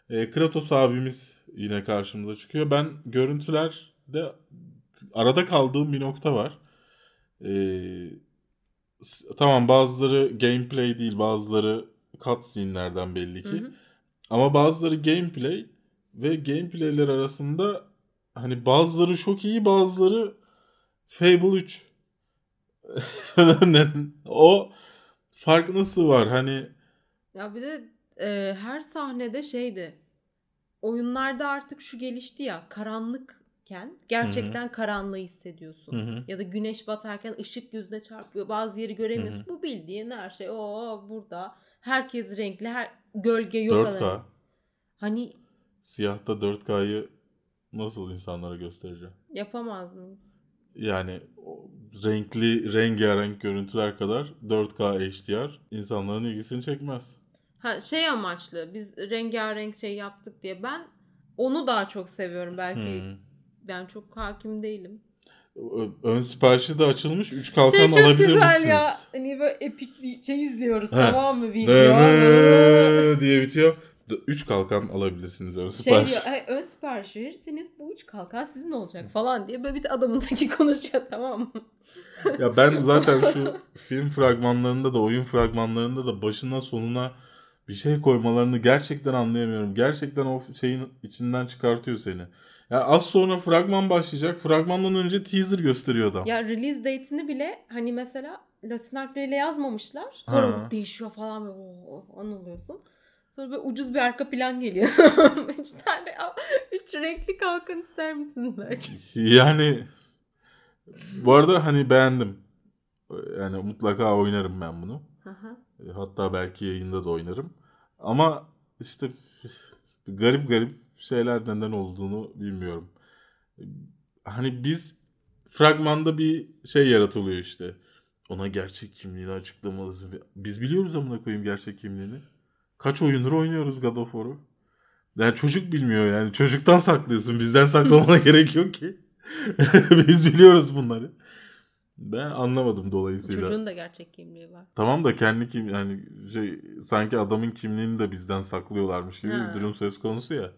E, Kratos abimiz yine karşımıza çıkıyor. Ben görüntülerde arada kaldığım bir nokta var. E, tamam bazıları gameplay değil bazıları cutscene'lerden belli ki. Hı hı. Ama bazıları gameplay ve gameplayler arasında hani bazıları çok iyi bazıları Fable 3. O fark nasıl var? Hani Ya bir de e, her sahnede şeydi. Oyunlarda artık şu gelişti ya karanlıkken gerçekten karanlığı hissediyorsun. Hı hı. Ya da güneş batarken ışık yüzüne çarpıyor. Bazı yeri göremiyorsun. Bu bildiğin her şey o burada. Herkes renkli, her gölge yok. 4K. arada. Hani Siyahta 4K'yı nasıl insanlara göstereceğim? yapamaz mıyız? Yani renkli, rengarenk görüntüler kadar 4K HDR insanların ilgisini çekmez. Ha şey amaçlı biz rengarenk şey yaptık diye ben onu daha çok seviyorum belki. Hmm. Ben çok hakim değilim. Ön siparişi de açılmış. 3 kalkan şey çok alabilir güzel misiniz? ya. Hani böyle epik bir şey izliyoruz tamam mı? Video. Diye bitiyor. 3 kalkan alabilirsiniz ön şey sipariş. diyor "Ay, ön sipariş verirseniz bu üç kalkan sizin olacak falan diye böyle bir adamındaki konuşuyor tamam mı? Ya ben zaten şu film fragmanlarında da oyun fragmanlarında da başına sonuna bir şey koymalarını gerçekten anlayamıyorum. Gerçekten o şeyin içinden çıkartıyor seni. Ya az sonra fragman başlayacak. Fragmandan önce teaser gösteriyor adam. Ya release date'ini bile hani mesela Latin harfleriyle yazmamışlar. Sonra Ha. değişiyor falan ve o falan oluyorsun. Sonra böyle ucuz bir arka plan geliyor. üç tane üç renkli kalkan ister misin belki? Yani bu arada hani beğendim. Yani mutlaka oynarım ben bunu. Aha. E, Hatta belki yayında da oynarım. Ama işte garip garip şeyler neden olduğunu bilmiyorum. Hani biz fragmanda bir şey yaratılıyor işte. Ona gerçek kimliğini açıklamalısın. Biz biliyoruz amına koyayım gerçek kimliğini. Kaç oyundur oynuyoruz God of War'u. Yani çocuk bilmiyor yani. Çocuktan saklıyorsun. Bizden saklamana gerek yok ki. Biz biliyoruz bunları. Ben anlamadım dolayısıyla. Çocuğun da gerçek kimliği var. Tamam da kendi kim yani şey sanki adamın kimliğini de bizden saklıyorlarmış gibi Ha. bir durum söz konusu ya.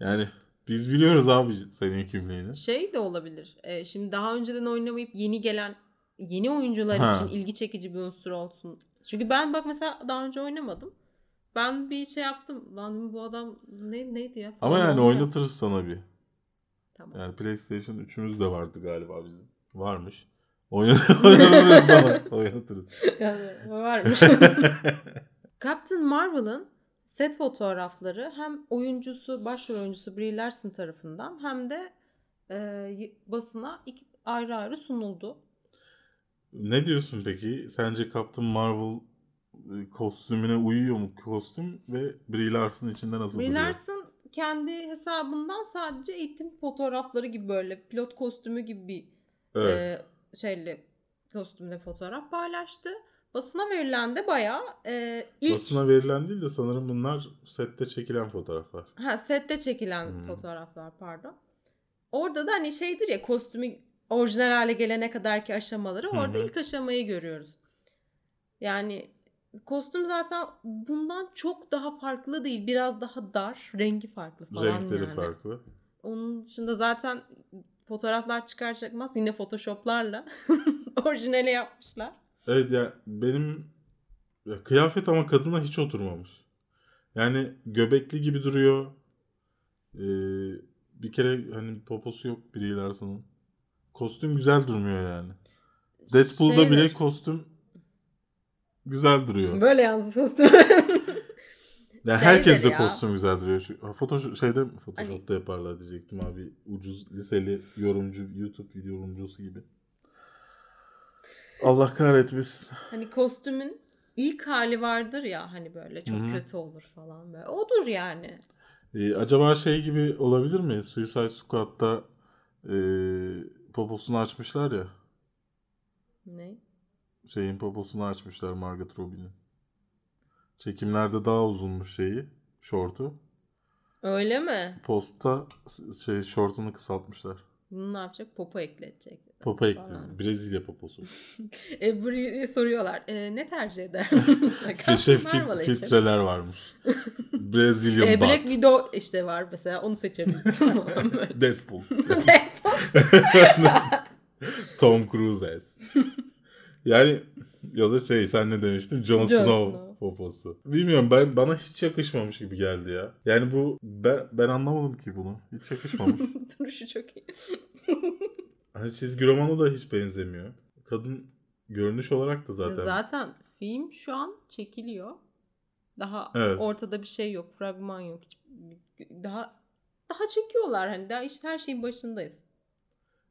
Yani biz biliyoruz abi senin kimliğini. Şey de olabilir. e, şimdi daha önceden oynamayıp yeni gelen yeni oyuncular Ha. için ilgi çekici bir unsur olsun. Çünkü ben bak mesela daha önce oynamadım. Ben bir şey yaptım. Lan bu adam ne, neydi ya? Ama falan yani oldu ya. oynatırız sana bir. Tamam. Yani PlayStation 3'ümüz de vardı galiba bizim. Varmış. Oynat- Oynatırız sana. Oynatırız. Yani varmış. Captain Marvel'ın set fotoğrafları hem oyuncusu, başrol oyuncusu Brie Larson tarafından hem de e, basına iki, ayrı ayrı sunuldu. Ne diyorsun peki? Sence Captain Marvel kostümüne uyuyor mu kostüm ve Brie Larson içinde nasıl Brie? Larson kendi hesabından sadece eğitim fotoğrafları gibi böyle pilot kostümü gibi bir Evet. e, şeyle kostümde fotoğraf paylaştı. Basına verilen de bayağı e, ilk Basına verilen değil de sanırım bunlar sette çekilen fotoğraflar. ha, sette çekilen Hmm. fotoğraflar pardon. Orada da hani şeydir ya kostümü orijinal hale gelene kadarki aşamaları orada hı. ilk aşamayı görüyoruz. Yani kostüm zaten bundan çok daha farklı değil. Biraz daha dar, rengi farklı falan Renkleri yani. farklı. Onun dışında zaten fotoğraflar çıkar çıkmaz yine photoshoplarla orijinale yapmışlar. Evet ya benim ya kıyafet ama kadına hiç oturmamış. Yani göbekli gibi duruyor. Ee, bir kere hani poposu yok Brie Larson'ın. Kostüm güzel durmuyor yani. Deadpool'da Şey bile kostüm güzel duruyor. Böyle yalnız kostüm. Ya Şeydir herkes de ya. kostüm güzel duruyor. Şu, Photoshop, şeyde? Photoshop'ta yaparlar diyecektim abi. Ucuz liseli yorumcu, YouTube video yorumcusu gibi. Allah kahretmesin. hani kostümün ilk hali vardır ya hani böyle çok Hı hı. kötü olur falan böyle. Odur yani. Ee, acaba şey gibi olabilir mi? Suicide Squad'da e, poposunu açmışlar ya. Ne? Şeyin poposunu açmışlar Margot Robbie'nin. Çekimlerde daha uzunmuş şeyi. Şortu. Öyle mi? Posta şey şortunu kısaltmışlar. Bunu ne yapacak? Popo ekletecek. Popo ekledi. Brezilya poposu. E, buraya soruyorlar. E, ne tercih eder? Marvel fil- filtreler varmış. Brazilian E, Black. Widow işte var mesela onu seçebilirsin. Deadpool. Deadpool. Tom Cruise as. Yani ya da şey sen ne demiştin? Jon, Jon Snow, Snow. poposu. Bilmiyorum ben bana hiç yakışmamış gibi geldi ya. Yani bu ben, ben anlamadım ki bunu. Hiç yakışmamış. Duruşu çok iyi. hani çizgi romana da hiç benzemiyor. Kadın görünüş olarak da zaten. Zaten film şu an çekiliyor. Daha Evet. ortada bir şey yok. Fragman yok. Daha daha çekiyorlar hani daha işte her şeyin başındayız.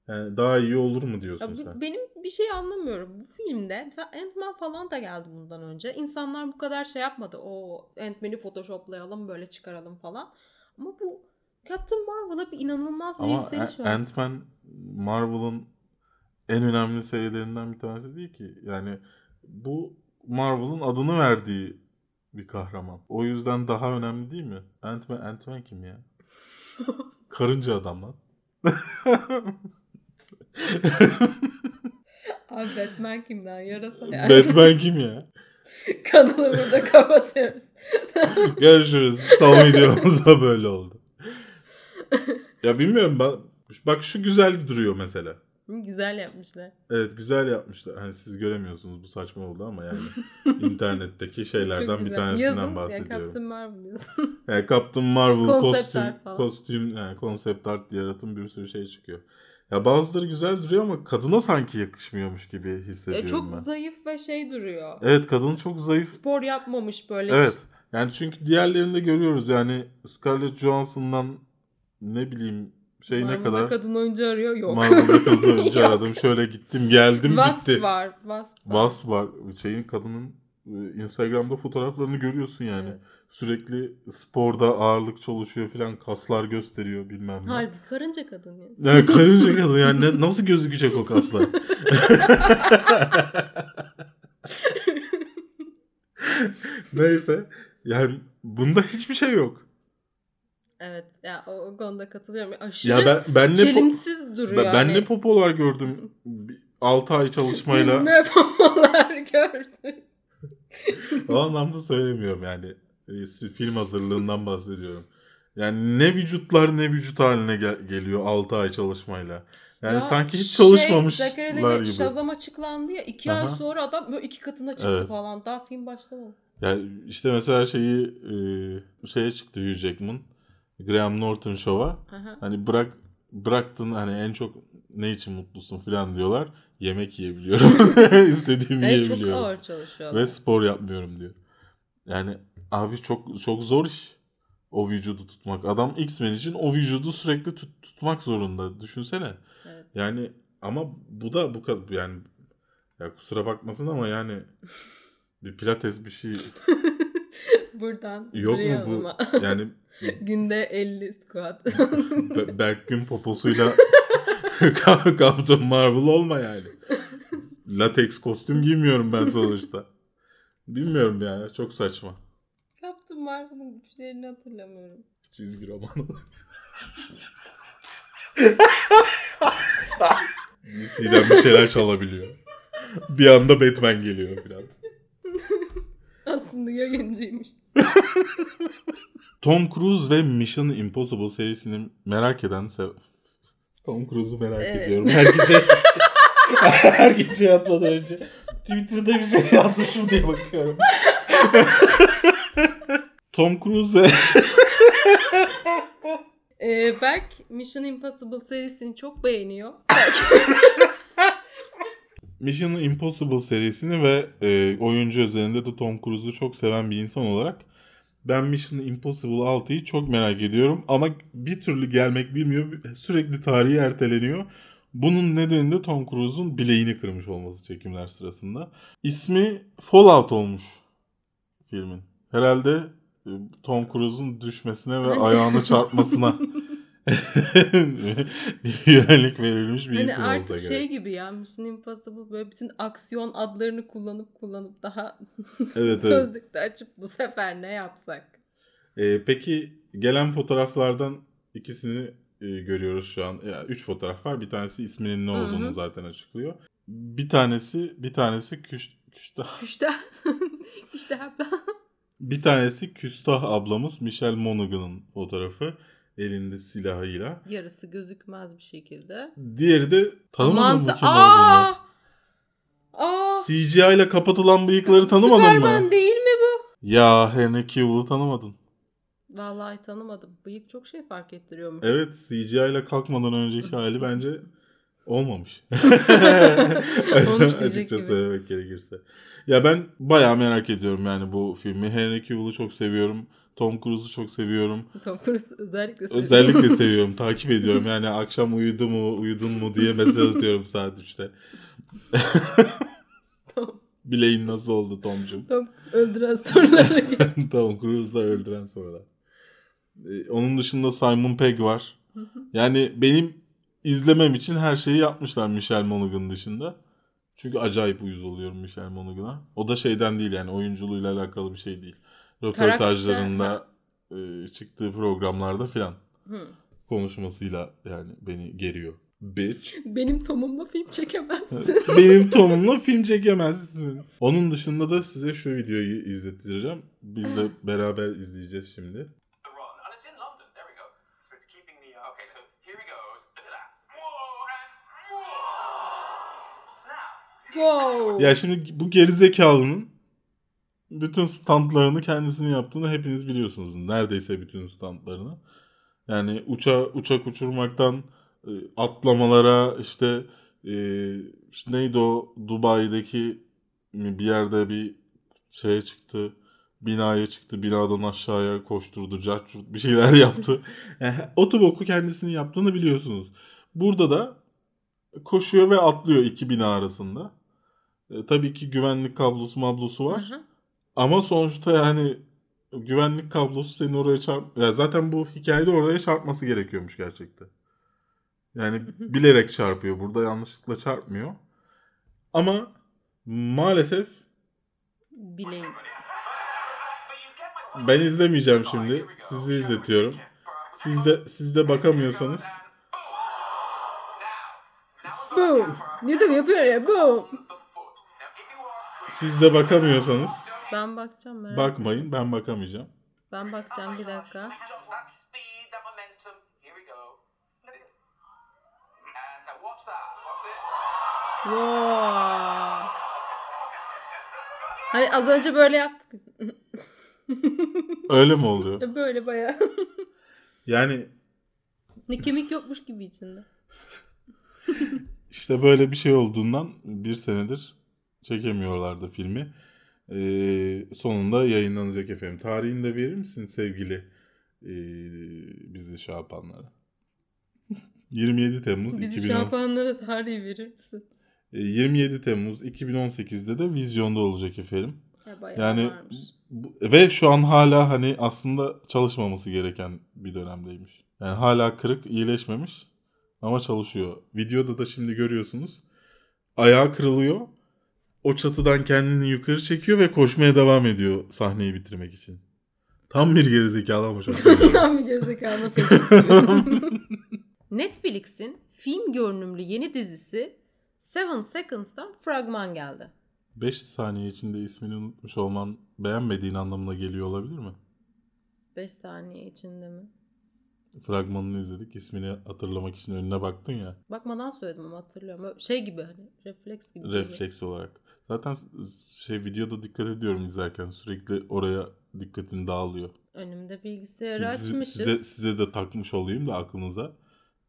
Yani daha iyi olur mu Ya diyorsun bu- sen? benim bir şey anlamıyorum. Bu filmde mesela Ant-Man falan da geldi bundan önce. İnsanlar bu kadar şey yapmadı. O Ant-Man'i photoshoplayalım böyle çıkaralım falan. Ama bu Captain Marvel'a bir inanılmaz bir Ama yükseliş var. Ant-Man Marvel'ın en önemli serilerinden bir tanesi değil ki. Yani bu Marvel'ın adını verdiği bir kahraman. O yüzden daha önemli değil mi? Ant-Man, Ant-Man kim ya? Karınca adam lan. Abi Batman kimden? Yarasa yani. Batman kim ya? Kanalı burada kapatıyoruz. Görüşürüz. Son videomuzda böyle oldu. Ya bilmiyorum ben bak şu güzel duruyor mesela. Güzel yapmışlar. Evet güzel yapmışlar. Hani siz göremiyorsunuz bu saçma oldu ama yani internetteki şeylerden bir tanesinden yazın, Ya bahsediyorum. Captain Marvel yazın. Yani Captain Marvel Konsept kostüm, art kostüm, yani konsept art yaratım bir sürü şey çıkıyor. Ya bazıları güzel duruyor ama kadına sanki yakışmıyormuş gibi Ya hissediyorum çok ben. zayıf ve şey duruyor. Evet kadın çok zayıf. Spor yapmamış böyle. Evet. Yani çünkü diğerlerinde görüyoruz yani Scarlett Johansson'dan ne bileyim şey ne Marvel'da kadar kadın oyuncu arıyor. Yok. Marvel'da kadın oyuncu aradım. Şöyle gittim geldim Wasp bitti. var. Wasp var. Wasp var. Şeyin kadının e, Instagram'da fotoğraflarını görüyorsun yani. Evet. Sürekli sporda ağırlık çalışıyor falan kaslar gösteriyor bilmem ne. Halbuki karınca kadın ya. Yani karınca kadın yani ne- nasıl gözükecek o kaslar? Neyse yani bunda hiçbir şey yok. Evet. Ya o, o konuda katılıyorum. Aşırı Ya ben ben ne po- çelimsiz duruyor. ben, ben ne popolar gördüm 6 ay çalışmayla. Biz ne popolar gördük. O anlamda söylemiyorum yani. E, Film hazırlığından bahsediyorum. Yani ne vücutlar ne vücut haline gel- geliyor 6 ay çalışmayla. Yani Ya sanki hiç şey, çalışmamışlar Levi gibi. Shazam açıklandı ya. iki ay Aha. sonra adam böyle iki katına çıktı Evet. falan. Daha film başlamadı. Yani işte mesela şeyi e, şeye çıktı Hugh Jackman. Graham Norton Show'a. Hani bırak bıraktın hani en çok ne için mutlusun falan diyorlar. Yemek yiyebiliyorum. İstediğimi çok yiyebiliyorum. ağır çalışıyorlar. Ve spor yapmıyorum diyor. Yani abi çok çok zor iş. O vücudu tutmak. Adam X-Men için o vücudu sürekli tut- tutmak zorunda. Düşünsene. Evet. Yani ama bu da bu kadar yani ya kusura bakmasın ama yani bir pilates bir şey Buradan yok mu bu? ama. Yani Günde 50 squat. Be- Berkgün poposuyla Captain Marvel olma yani. Latex kostüm giymiyorum ben sonuçta. Bilmiyorum yani çok saçma. Captain Marvel'ın güçlerini hatırlamıyorum. Çizgi roman. DC'den bir şeyler çalabiliyor. Bir anda Batman geliyor falan. Aslında yayıncıymış. Tom Cruise ve Mission Impossible serisini merak eden sev... Tom Cruise'u merak Evet. ediyorum. Her gece her gece yatmadan önce Twitter'da bir şey yazmışım diye bakıyorum. Tom Cruise Ee, Berk Mission Impossible serisini çok beğeniyor. Mission Impossible serisini ve e, oyuncu özelinde de Tom Cruise'u çok seven bir insan olarak ben Mission Impossible 6'yı çok merak ediyorum ama bir türlü gelmek bilmiyor. Sürekli tarihi erteleniyor. Bunun nedeni de Tom Cruise'un bileğini kırmış olması çekimler sırasında. İsmi Fallout olmuş filmin. Herhalde e, Tom Cruise'un düşmesine ve ayağını çarpmasına yönelik verilmiş bir hani isim artık olsa şey gerek. gibi ya Mission Impossible böyle bütün aksiyon adlarını kullanıp kullanıp daha Evet, evet. sözlükte açıp bu sefer ne yapsak? Ee, peki gelen fotoğraflardan ikisini e, görüyoruz şu an. Ya, üç fotoğraf var. Bir tanesi isminin ne olduğunu zaten açıklıyor. Bir tanesi bir tanesi küş, küstah. İşte işte abla. Bir tanesi küstah ablamız Michelle Monaghan'ın fotoğrafı elinde silahıyla. Yarısı gözükmez bir şekilde. Diğeri de tanımadın mı kim Aa! olduğunu? Aa! CGI ile kapatılan bıyıkları tanımadın Superman mı? değil mi bu? Ya Henry Cavill'ı tanımadın. Vallahi tanımadım. Bıyık çok şey fark ettiriyormuş. Evet CGI ile kalkmadan önceki hali bence olmamış. Olmuş Açıkça gibi. söylemek gerekirse. Ya ben bayağı merak ediyorum yani bu filmi. Henry Cavill'ı çok seviyorum. Tom Cruise'u çok seviyorum. Tom Cruise özellikle seviyorum. Özellikle seviyorum. Takip ediyorum. Yani akşam uyudu mu, uyudun mu diye mesaj atıyorum saat 3'te. Tom, Bileğin nasıl oldu Tom'cum? Tom öldüren soruları. Tom Cruise'la öldüren sorular. Ee, onun dışında Simon Pegg var. Yani benim izlemem için her şeyi yapmışlar Michelle Monaghan dışında. Çünkü acayip uyuz oluyorum Michelle Monaghan'a. O da şeyden değil yani oyunculuğuyla alakalı bir şey değil. Röportajlarında e, çıktığı programlarda filan konuşmasıyla yani beni geriyor. Bitch. Benim Tom'umla film çekemezsin. Benim Tom'umla film çekemezsin. Onun dışında da size şu videoyu izlettireceğim. Biz de beraber izleyeceğiz şimdi. wow. Ya şimdi bu gerizekalının bütün standlarını kendisini yaptığını hepiniz biliyorsunuz. Neredeyse bütün standlarını. Yani uça, uçak uçurmaktan e, atlamalara işte, e, işte neydi o Dubai'deki bir yerde bir şeye çıktı. Binaya çıktı. Binadan aşağıya koşturdu. Cart curt bir şeyler yaptı. Otoboku kendisini yaptığını biliyorsunuz. Burada da koşuyor ve atlıyor iki bina arasında. E, tabii ki güvenlik kablosu mablosu var. Hı hı. Ama sonuçta yani güvenlik kablosu seni oraya çarp... Ya zaten bu hikayede oraya çarpması gerekiyormuş gerçekten. Yani bilerek çarpıyor. Burada yanlışlıkla çarpmıyor. Ama maalesef Bileyim. Ben izlemeyeceğim şimdi. Sizi izletiyorum. Siz de siz de bakamıyorsanız boom. De yapıyor ya boom. Siz de bakamıyorsanız Ben bakacağım merak bakmayın. Ben bakamayacağım. Ben bakacağım bir dakika. Wow. Hani az önce böyle yaptık. Öyle mi oluyor? böyle baya. Yani ne kemik yokmuş gibi içinde. işte böyle bir şey olduğundan bir senedir çekemiyorlardı filmi. Ee, sonunda yayınlanacak efendim. Tarihini de verir misin sevgili e, bizi şey yapanlara? 27 Temmuz Bizi 2018. şampuanlara tarihi verir misin? E, 27 Temmuz 2018'de de vizyonda olacak efendim. Ya Yani bu- ve şu an hala hani aslında çalışmaması gereken bir dönemdeymiş. Yani hala kırık, iyileşmemiş ama çalışıyor. Videoda da şimdi görüyorsunuz. Ayağı kırılıyor. O çatıdan kendini yukarı çekiyor ve koşmaya devam ediyor sahneyi bitirmek için. Tam bir gerizekalı ama seviyorum. Tam bir gerizekalı nasıl. Netflix'in film görünümlü yeni dizisi Seven Seconds'tan fragman geldi. 5 saniye içinde ismini unutmuş olman beğenmediğin anlamına geliyor olabilir mi? 5 saniye içinde mi? Fragmanını izledik. ismini hatırlamak için önüne baktın ya. Bakmadan söyledim ama hatırlıyorum. Böyle Şey gibi hani refleks gibi. Refleks olarak. Zaten şey videoda dikkat ediyorum izlerken sürekli oraya dikkatin dağılıyor. Önümde bilgisayarı Sizi- açmışız. size, size de takmış olayım da aklınıza.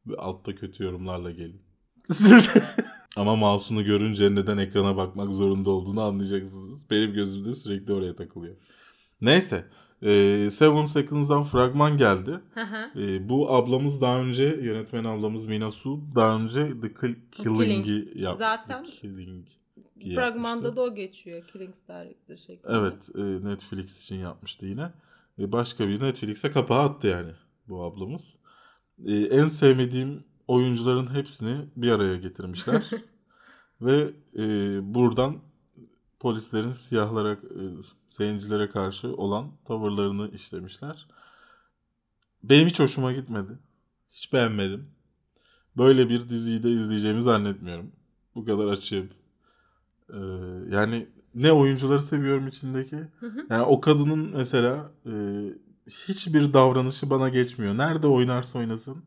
Ve altta kötü yorumlarla gelin. Ama mouse'unu görünce neden ekrana bakmak zorunda olduğunu anlayacaksınız. Benim gözümde sürekli oraya takılıyor. Neyse. E, Seven Seconds'dan fragman geldi. E, bu ablamız daha önce, yönetmen ablamız Mina Su daha önce The Kill- Killing'i yaptı. Zaten The Killing Fragmanda da o geçiyor. Killing Director şeklinde. Evet e, Netflix için yapmıştı yine. E, başka bir Netflix'e kapağı attı yani bu ablamız. E, en sevmediğim oyuncuların hepsini bir araya getirmişler. Ve e, buradan polislerin siyahlara, e, seyircilere karşı olan tavırlarını işlemişler. Benim hiç hoşuma gitmedi. Hiç beğenmedim. Böyle bir diziyi de izleyeceğimi zannetmiyorum. Bu kadar açığım. Ee, yani ne oyuncuları seviyorum içindeki. Hı hı. Yani o kadının mesela e, hiçbir davranışı bana geçmiyor. Nerede oynarsa oynasın.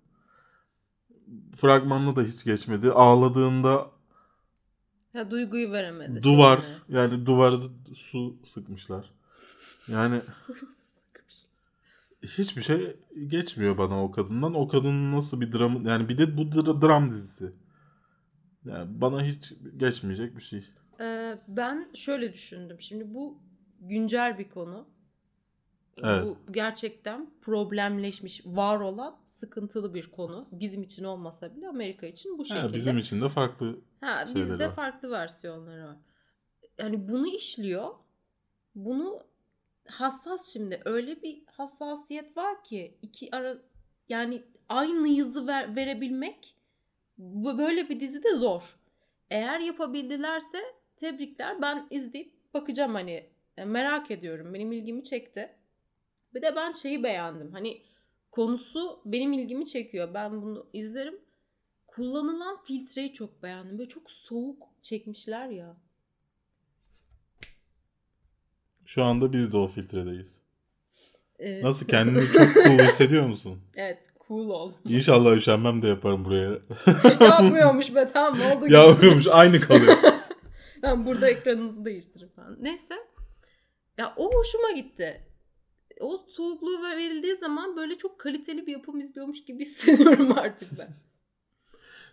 Fragmanla da hiç geçmedi. Ağladığında Ya duyguyu veremedi. duvar şeyine. yani duvara su sıkmışlar. Yani hiçbir şey geçmiyor bana o kadından. O kadının nasıl bir dram yani bir de bu dra- dram dizisi. Yani bana hiç geçmeyecek bir şey. Ee, ben şöyle düşündüm. Şimdi bu güncel bir konu. Evet. Bu gerçekten problemleşmiş, var olan sıkıntılı bir konu. Bizim için olmasa bile Amerika için bu şekilde. Ha, bizim için de farklı. Ha, bizde var. farklı versiyonları var. Yani bunu işliyor. Bunu hassas şimdi. Öyle bir hassasiyet var ki iki ara yani aynı yazı ver, verebilmek böyle bir dizide zor. Eğer yapabildilerse tebrikler. Ben izleyip bakacağım hani E, merak ediyorum. Benim ilgimi çekti. Bir de ben şeyi beğendim. Hani konusu benim ilgimi çekiyor. Ben bunu izlerim. Kullanılan filtreyi çok beğendim. Böyle çok soğuk çekmişler ya. Şu anda biz de o filtredeyiz. Ee, Nasıl kendini çok cool hissediyor musun? evet cool oldum. İnşallah üşenmem de yaparım buraya. Yapmıyormuş be tamam oldu. Yapmıyormuş aynı kalıyor. Ben burada ekranınızı değiştiririm falan. Neyse. Ya o hoşuma gitti. O soğukluğu verildiği zaman böyle çok kaliteli bir yapım izliyormuş gibi hissediyorum artık ben.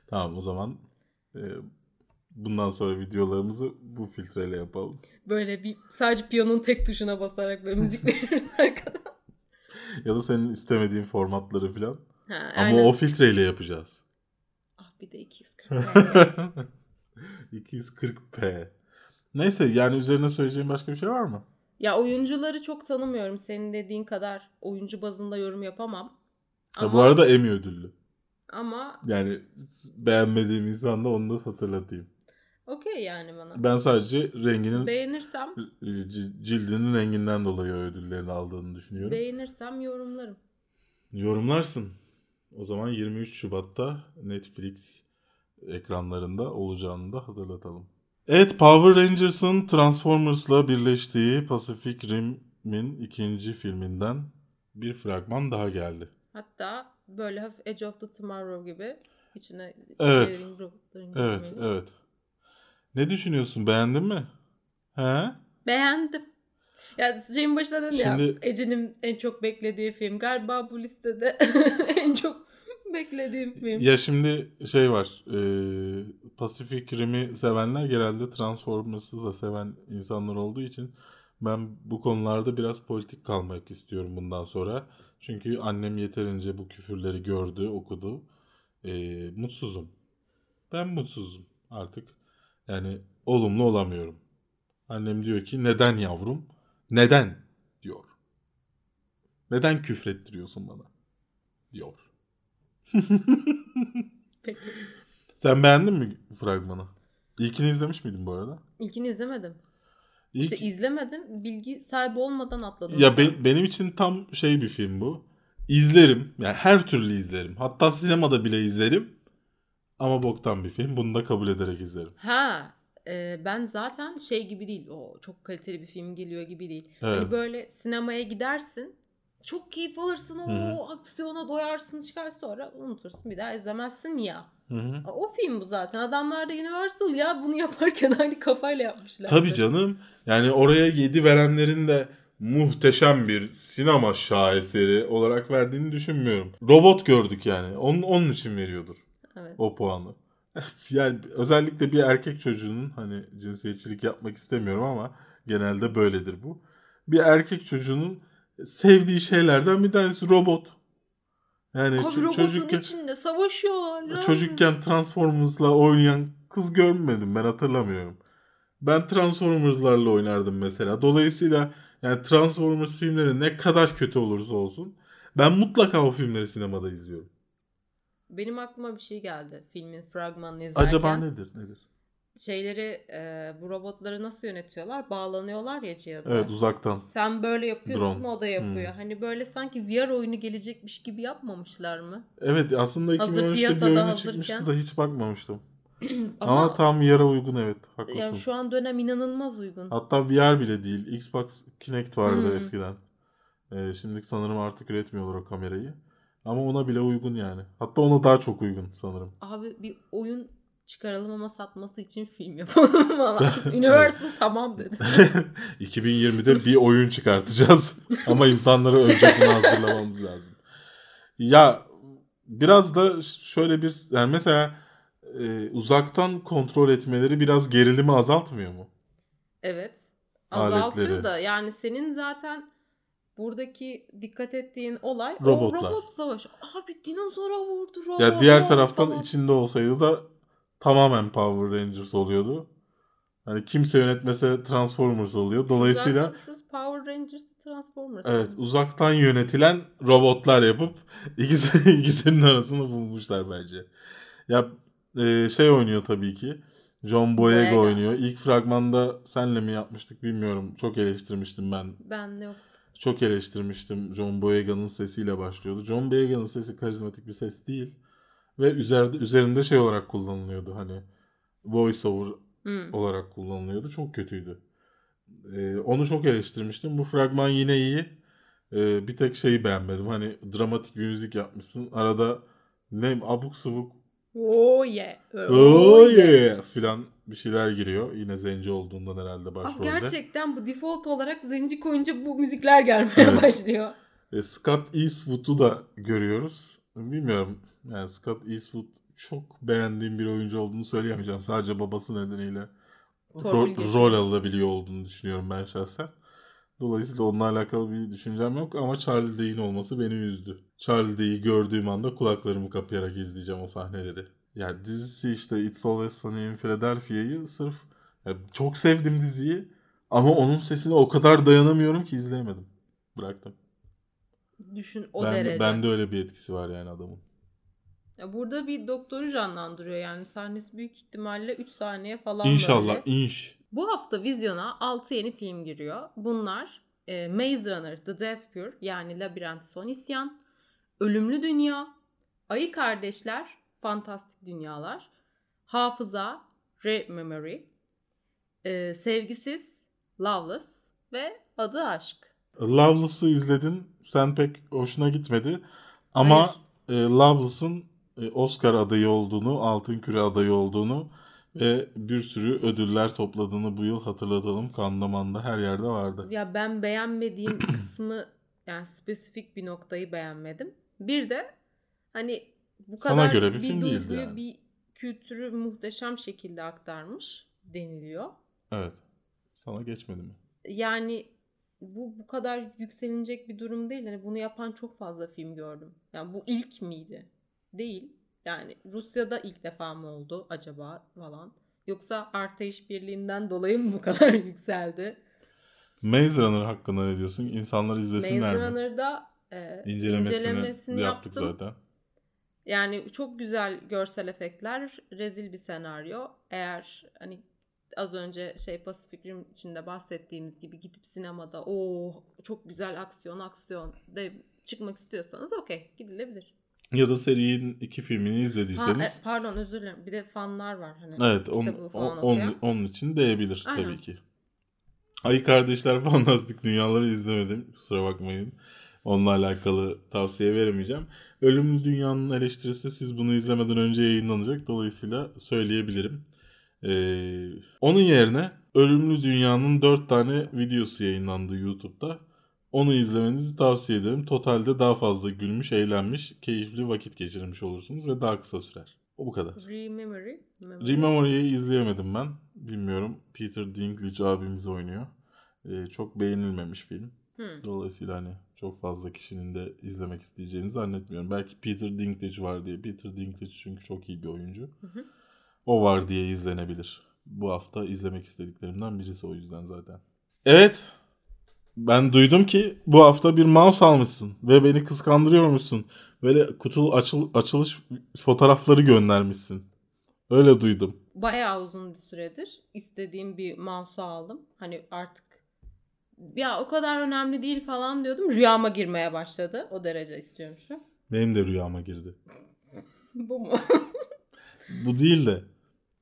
tamam o zaman e, bundan sonra videolarımızı bu filtreyle yapalım. Böyle bir sadece piyanonun tek tuşuna basarak böyle müzik veririz arkadan. Ya da senin istemediğin formatları falan. Ha, Ama aynen. o filtreyle yapacağız. Ah bir de 240. 240p. Neyse yani üzerine söyleyeceğim başka bir şey var mı? ya oyuncuları çok tanımıyorum. Senin dediğin kadar oyuncu bazında yorum yapamam. Ha, bu arada Emmy ödüllü. ama Yani beğenmediğim insan da onu da hatırlatayım. okey yani bana. Ben sadece renginin Beğenirsem cildinin renginden dolayı ödüllerini aldığını düşünüyorum. beğenirsem yorumlarım. Yorumlarsın. O zaman 23 Şubat'ta Netflix ekranlarında olacağını da hatırlatalım. Evet Power Rangers'ın Transformers'la birleştiği Pacific Rim'in ikinci filminden bir fragman daha geldi. Hatta böyle hafif Edge of the Tomorrow gibi içine Evet. grupların Evet, girmeli. evet. Ne düşünüyorsun? Beğendin mi? He? Beğendim. Ya şeyin başında dedim ya Şimdi- Ece'nin en çok beklediği film. Galiba bu listede en çok beklediğim film. Ya şimdi şey var. E, Pacific Rim'i sevenler genelde Transformers'ı da seven insanlar olduğu için ben bu konularda biraz politik kalmak istiyorum bundan sonra. Çünkü annem yeterince bu küfürleri gördü, okudu. E, mutsuzum. Ben mutsuzum artık. Yani olumlu olamıyorum. Annem diyor ki neden yavrum? Neden? diyor. Neden küfrettiriyorsun bana? diyor. Peki. Sen beğendin mi fragmanı? İlkini izlemiş miydin bu arada? İlkini izlemedim. İlk, İşte izlemedim. Bilgi sahibi olmadan atladım. ya be- benim için tam şey bir film bu. İzlerim. Yani her türlü izlerim. Hatta sinemada bile izlerim. Ama boktan bir film. Bunu da kabul ederek izlerim. Ha, e, ben zaten şey gibi değil. O çok kaliteli bir film geliyor gibi değil. Evet. Hani böyle sinemaya gidersin. Çok keyif alırsın. O Hı aksiyona doyarsın çıkar sonra unutursun. Bir daha izlemezsin ya. Hı hı. O film bu zaten. Adamlar da Universal ya bunu yaparken aynı kafayla yapmışlar. Tabii canım. Yani oraya 7 verenlerin de muhteşem bir sinema şaheseri olarak verdiğini düşünmüyorum. Robot gördük yani. Onun, onun için veriyordur. Evet. o puanı. yani özellikle bir erkek çocuğunun hani cinsiyetçilik yapmak istemiyorum ama genelde böyledir bu. Bir erkek çocuğunun sevdiği şeylerden bir tanesi robot. Yani Abi ço- robotun çocukken, içinde savaşıyorlar. ya. çocukken Transformers'la oynayan kız görmedim ben hatırlamıyorum. Ben Transformers'larla oynardım mesela. Dolayısıyla yani Transformers filmleri ne kadar kötü olursa olsun ben mutlaka o filmleri sinemada izliyorum. Benim aklıma bir şey geldi filmin fragmanını izlerken. Acaba nedir? Nedir? Şeyleri e, bu robotları nasıl yönetiyorlar? Bağlanıyorlar ya cihaza. Evet uzaktan. Sen böyle yapıyorsun Drone. o da yapıyor. Hmm. Hani böyle sanki VR oyunu gelecekmiş gibi yapmamışlar mı? Evet aslında Hazır 2013'te bir oyunu hazırken. çıkmıştı da hiç bakmamıştım. Ama, Ama, tam yara uygun evet haklısın. yani şu an dönem inanılmaz uygun. Hatta VR bile değil. Xbox Kinect vardı Hmm. eskiden. Ee, şimdi sanırım artık üretmiyorlar o kamerayı. Ama ona bile uygun yani. Hatta ona daha çok uygun sanırım. Abi bir oyun çıkaralım ama satması için film yapalım falan. Universal tamam dedi. 2020'de bir oyun çıkartacağız. Ama insanları önce buna hazırlamamız lazım. Ya biraz da şöyle bir yani mesela e, uzaktan kontrol etmeleri biraz gerilimi azaltmıyor mu? Evet. Azaltır Aletleri. da yani senin zaten buradaki dikkat ettiğin olay Robotlar. o robot savaşı. Abi dinozora vurdu robot. Ya diğer taraftan falan. içinde olsaydı da tamamen Power Rangers oluyordu. Hani kimse yönetmese Transformers oluyor. Dolayısıyla Power Rangers Transformers. evet uzaktan yönetilen robotlar yapıp ikisi ikisinin arasını bulmuşlar bence. Ya e, şey oynuyor tabii ki. John Boyega Boyega. oynuyor. İlk fragmanda senle mi yapmıştık bilmiyorum. Çok eleştirmiştim ben. Ben de yok. Çok eleştirmiştim. John Boyega'nın sesiyle başlıyordu. John Boyega'nın sesi karizmatik bir ses değil. Ve üzerinde, üzerinde şey olarak kullanılıyordu hani voice over Hmm. olarak kullanılıyordu. Çok kötüydü. Ee, onu çok eleştirmiştim. Bu fragman yine iyi. Ee, bir tek şeyi beğenmedim. Hani dramatik bir müzik yapmışsın. Arada ne abuk subuk Oh yeah. oh yeah filan bir şeyler giriyor. Yine zenci olduğundan herhalde başrolde. gerçekten bu default olarak zenci koyunca bu müzikler gelmeye Evet. başlıyor. E, Scott Eastwood'u da görüyoruz. Bilmiyorum. Yani Scott Eastwood çok beğendiğim bir oyuncu olduğunu söyleyemeyeceğim. Sadece babası nedeniyle Torpil rol, alabiliyor olduğunu düşünüyorum ben şahsen. Dolayısıyla onunla alakalı bir düşüncem yok ama Charlie Day'in olması beni üzdü. Charlie Day'i gördüğüm anda kulaklarımı kapayarak izleyeceğim o sahneleri. Yani dizisi işte It's Always Sunny in Philadelphia'yı sırf ya çok sevdim diziyi ama onun sesine o kadar dayanamıyorum ki izleyemedim. Bıraktım. Düşün o ben, derece. de, ben de öyle bir etkisi var yani adamın. Ya burada bir doktoru canlandırıyor yani sahnesi büyük ihtimalle 3 saniye falan İnşallah böyle. inş. Bu hafta vizyona 6 yeni film giriyor. Bunlar e, Maze Runner The Death Cure yani Labirent Son İsyan, Ölümlü Dünya, Ayı Kardeşler, Fantastik Dünyalar, Hafıza, Rare Memory, e, Sevgisiz, Loveless ve Adı Aşk. Loveless'ı izledin. Sen pek hoşuna gitmedi. Ama e, Loveless'ın Oscar adayı olduğunu, Altın Küre adayı olduğunu ve bir sürü ödüller topladığını bu yıl hatırlatalım. Kandaman'da her yerde vardı. Ya ben beğenmediğim kısmı yani spesifik bir noktayı beğenmedim. Bir de hani bu Sana kadar göre bir bir film duyguyu, yani. bir kültürü muhteşem şekilde aktarmış deniliyor. Evet. Sana geçmedi mi? Yani bu bu kadar yükselinecek bir durum değil. Hani bunu yapan çok fazla film gördüm. Yani bu ilk miydi? Değil. Yani Rusya'da ilk defa mı oldu acaba falan. Yoksa Arte İşbirliği'nden dolayı mı bu kadar yükseldi? Maze Runner hakkında ne diyorsun? İnsanlar izlesinler Maze mi? Runner'da e, İncelemesini, incelemesini yaptık yaptım. zaten. Yani çok güzel görsel efektler, rezil bir senaryo. Eğer hani az önce şey Pacific Rim içinde bahsettiğimiz gibi gidip sinemada o çok güzel aksiyon aksiyon de çıkmak istiyorsanız okey gidilebilir. Ya da serinin iki filmini Ha, izlediyseniz e, pardon özür dilerim. Bir de fanlar var hani. evet on, on- okuyan. onun için değebilir Aynen. tabii ki. Ay Kardeşler Fantastik Dünyaları izlemedim. Kusura bakmayın. Onunla alakalı tavsiye veremeyeceğim. Ölümlü Dünya'nın eleştirisi siz bunu izlemeden önce yayınlanacak. Dolayısıyla söyleyebilirim. Ee, onun yerine Ölümlü Dünya'nın 4 tane videosu yayınlandı YouTube'da. Onu izlemenizi tavsiye ederim. Totalde daha fazla gülmüş, eğlenmiş, keyifli vakit geçirmiş olursunuz ve daha kısa sürer. O bu kadar. Rememory. Memory. Rememory'yi izleyemedim ben. Bilmiyorum. Peter Dinklage abimiz oynuyor. Ee, çok beğenilmemiş film. Hı. Dolayısıyla hani çok fazla kişinin de izlemek isteyeceğini zannetmiyorum. Belki Peter Dinklage var diye. Peter Dinklage çünkü çok iyi bir oyuncu. Hı hı. O var diye izlenebilir. Bu hafta izlemek istediklerimden birisi o yüzden zaten. Evet. Ben duydum ki bu hafta bir mouse almışsın ve beni kıskandırıyormuşsun. Böyle kutu açıl, açılış fotoğrafları göndermişsin. Öyle duydum. Bayağı uzun bir süredir istediğim bir mouse'u aldım. Hani artık ya o kadar önemli değil falan diyordum. Rüyama girmeye başladı. O derece istiyorum şu. Benim de rüyama girdi. Bu mu? Bu değil de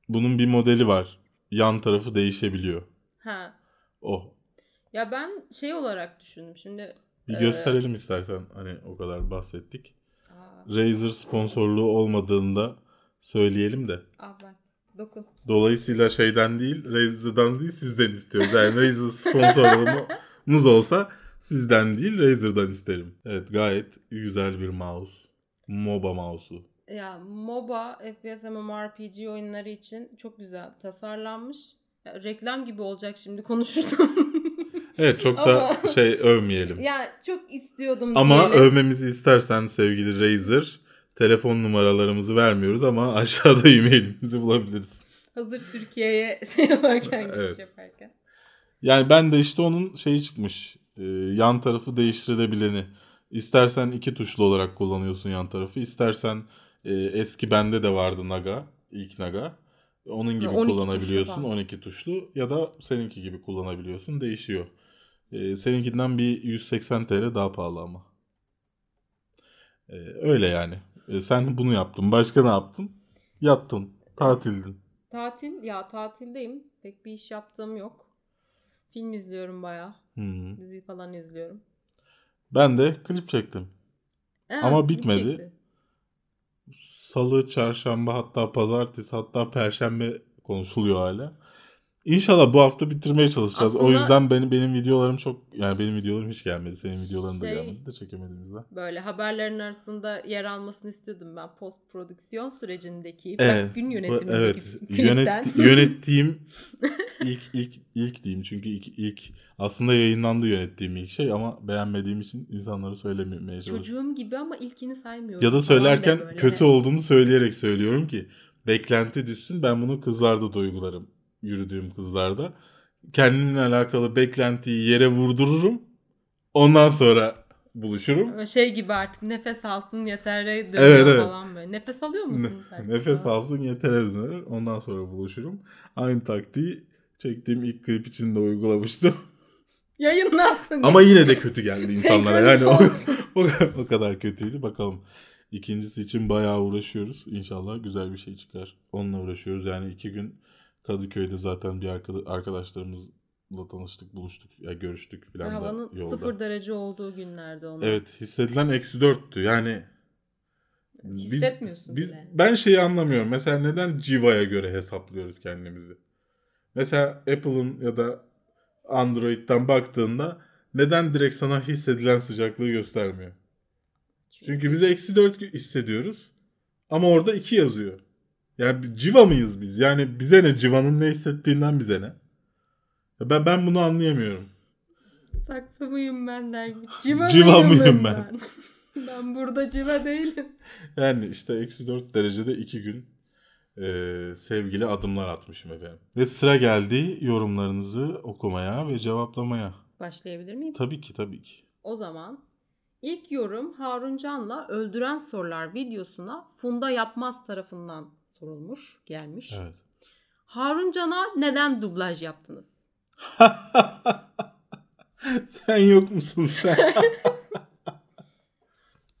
bunun bir modeli var. Yan tarafı değişebiliyor. ha. O. Ya ben şey olarak düşündüm. Şimdi Bir Ee, gösterelim istersen. Hani o kadar bahsettik. Aa, Razer sponsorluğu olmadığında söyleyelim de. bak. Dokun. Dolayısıyla şeyden değil, Razer'dan değil sizden istiyoruz. Yani Razer sponsorluğumuz olsa sizden değil Razer'dan isterim. Evet gayet güzel bir mouse. MOBA mouse'u. Ya MOBA, FPS MMORPG oyunları için çok güzel tasarlanmış. Ya, reklam gibi olacak şimdi konuşursam. Evet çok da Ama- şey övmeyelim. ya çok istiyordum Ama diyelim. övmemizi istersen sevgili Razer telefon numaralarımızı vermiyoruz ama aşağıda e-mailimizi bulabilirsin. Hazır Türkiye'ye şey yaparken, giriş Evet. yaparken. Yani ben de işte onun şeyi çıkmış. e, yan tarafı değiştirilebileni. İstersen iki tuşlu olarak kullanıyorsun yan tarafı. İstersen e, eski bende de vardı Naga. ilk Naga. Onun gibi 12 kullanabiliyorsun. falan. 12 tuşlu ya da seninki gibi kullanabiliyorsun. Değişiyor. E, seninkinden bir 180 TL daha pahalı ama. E, öyle yani. E, sen bunu yaptın. Başka ne yaptın? Yattın. Tatildin. Tatil, ya tatildeyim. Pek bir iş yaptığım yok. Film izliyorum. Hmm. Dizi falan izliyorum. Ben de klip çektim. Ha, Ama bitmedi. çekti. Salı, çarşamba hatta pazartesi hatta perşembe konuşuluyor hala. İnşallah bu hafta bitirmeye çalışacağız. o Aslında- yüzden benim benim videolarım çok yani benim videolarım hiç gelmedi. Senin videoların da Şey- gelmedi de çekemediğimizden. Böyle haberlerin arasında yer almasını istiyordum ben post prodüksiyon sürecindeki Evet. gün yönetimindeki evet. klipten. Yönet, yönettiğim ilk ilk ilk diyeyim çünkü ilk ilk aslında yayınlandı yönettiğim ilk şey ama beğenmediğim için insanlara söylememeye çalışıyorum. Çocuğum gibi ama ilkini saymıyorum. Ya da söylerken kötü olduğunu söyleyerek söylüyorum ki beklenti düşsün ben bunu kızlarda da uygularım. Yürüdüğüm kızlarda. Kendimle alakalı beklentiyi yere vurdururum. Ondan sonra buluşurum. Şey gibi artık nefes altın yetere dönüyor Evet, evet. falan böyle. Nefes alıyor musun? Ne- Nefes alsın yetere döner. Ondan sonra buluşurum. Aynı taktiği çektiğim ilk klip için de uygulamıştım. Yayınlansın. Ama yine de kötü geldi insanlara. Yani o, o, o kadar kötüydü. Bakalım. İkincisi için bayağı uğraşıyoruz. İnşallah güzel bir şey çıkar. Onunla uğraşıyoruz. Yani iki gün Kadıköy'de zaten bir arkada- arkadaşlarımızla tanıştık, buluştuk, ya görüştük filan da Havanın yolda. sıfır derece olduğu günlerde onlar. Evet, hissedilen eksi dörttü. Yani biz, Hissetmiyorsun biz bile. ben şeyi anlamıyorum. Mesela neden Civa'ya göre hesaplıyoruz kendimizi? Mesela Apple'ın ya da Android'den baktığında neden direkt sana hissedilen sıcaklığı göstermiyor? Çünkü biz eksi 4 hissediyoruz. Ama orada 2 yazıyor. Yani civa mıyız biz? Yani bize ne civanın ne hissettiğinden bize ne? Ya Ben ben bunu anlayamıyorum. Saksı mıyım ben der gibi. Civa, Civa mıyım mıyım ben? ben burada civa değilim. Yani işte eksi 4 derecede 2 gün e, sevgili adımlar atmışım efendim. Ve sıra geldi yorumlarınızı okumaya ve cevaplamaya. Başlayabilir miyim? Tabii ki tabii ki. O zaman ilk yorum Harun Can'la Öldüren Sorular videosuna Funda Yapmaz tarafından sorulmuş, gelmiş. Evet. Harun Can'a neden dublaj yaptınız? sen yok musun sen?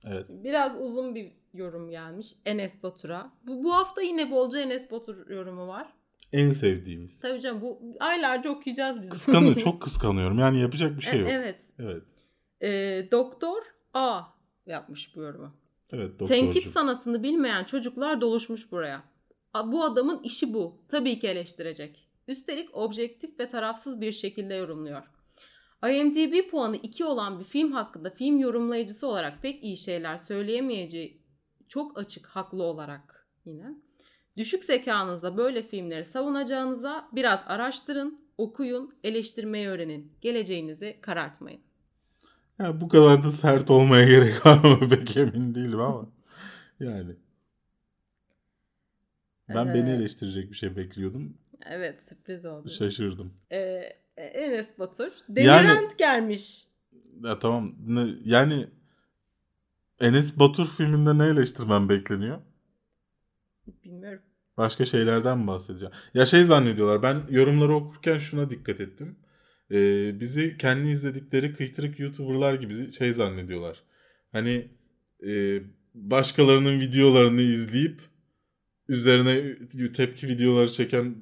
evet. Biraz uzun bir yorum gelmiş Enes Batur'a. Bu, bu hafta yine bolca Enes Batur yorumu var. En sevdiğimiz. Tabii canım bu aylarca okuyacağız biz. Kıskanıyor, çok kıskanıyorum. Yani yapacak bir şey E- yok. Evet. Evet. Ee, Doktor A yapmış bu yorumu. Evet. Tenkit sanatını bilmeyen çocuklar doluşmuş buraya. Bu adamın işi bu. Tabii ki eleştirecek. Üstelik objektif ve tarafsız bir şekilde yorumluyor. IMDb puanı 2 olan bir film hakkında film yorumlayıcısı olarak pek iyi şeyler söyleyemeyeceği çok açık haklı olarak yine. Düşük zekanızla böyle filmleri savunacağınıza biraz araştırın, okuyun, eleştirmeyi öğrenin. Geleceğinizi karartmayın. Ya bu kadar da sert olmaya gerek var mı pek emin değilim ama. Yani. Ben Ee, beni eleştirecek bir şey bekliyordum. Evet sürpriz oldu. Şaşırdım. Ee, Enes Batur. Yani- Delirent gelmiş. Ya tamam. Ne, yani Enes Batur filminde ne eleştirmem bekleniyor? Bilmiyorum. Başka şeylerden mi bahsedeceğim? Ya şey zannediyorlar. Ben yorumları okurken şuna dikkat ettim. Ee, bizi kendi izledikleri kıytırık YouTuber'lar gibi şey zannediyorlar. Hani e, başkalarının videolarını izleyip üzerine tepki videoları çeken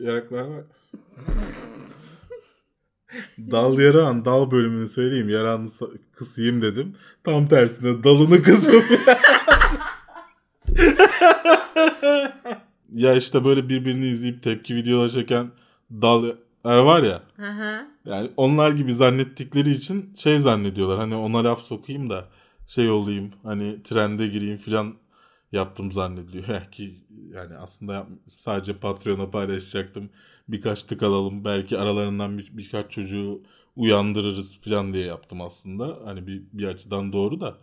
yaraklar var. dal yarağın dal bölümünü söyleyeyim. Yarağını sa- kısayım dedim. Tam tersine dalını kısıp ya işte böyle birbirini izleyip tepki videoları çeken dallar var ya. Hı hı. Yani onlar gibi zannettikleri için şey zannediyorlar. Hani ona laf sokayım da şey olayım hani trende gireyim filan yaptım zannediliyor. Ki yani aslında sadece Patreon'a paylaşacaktım. Birkaç tık alalım. Belki aralarından bir, birkaç çocuğu uyandırırız filan diye yaptım aslında. Hani bir, bir açıdan doğru da.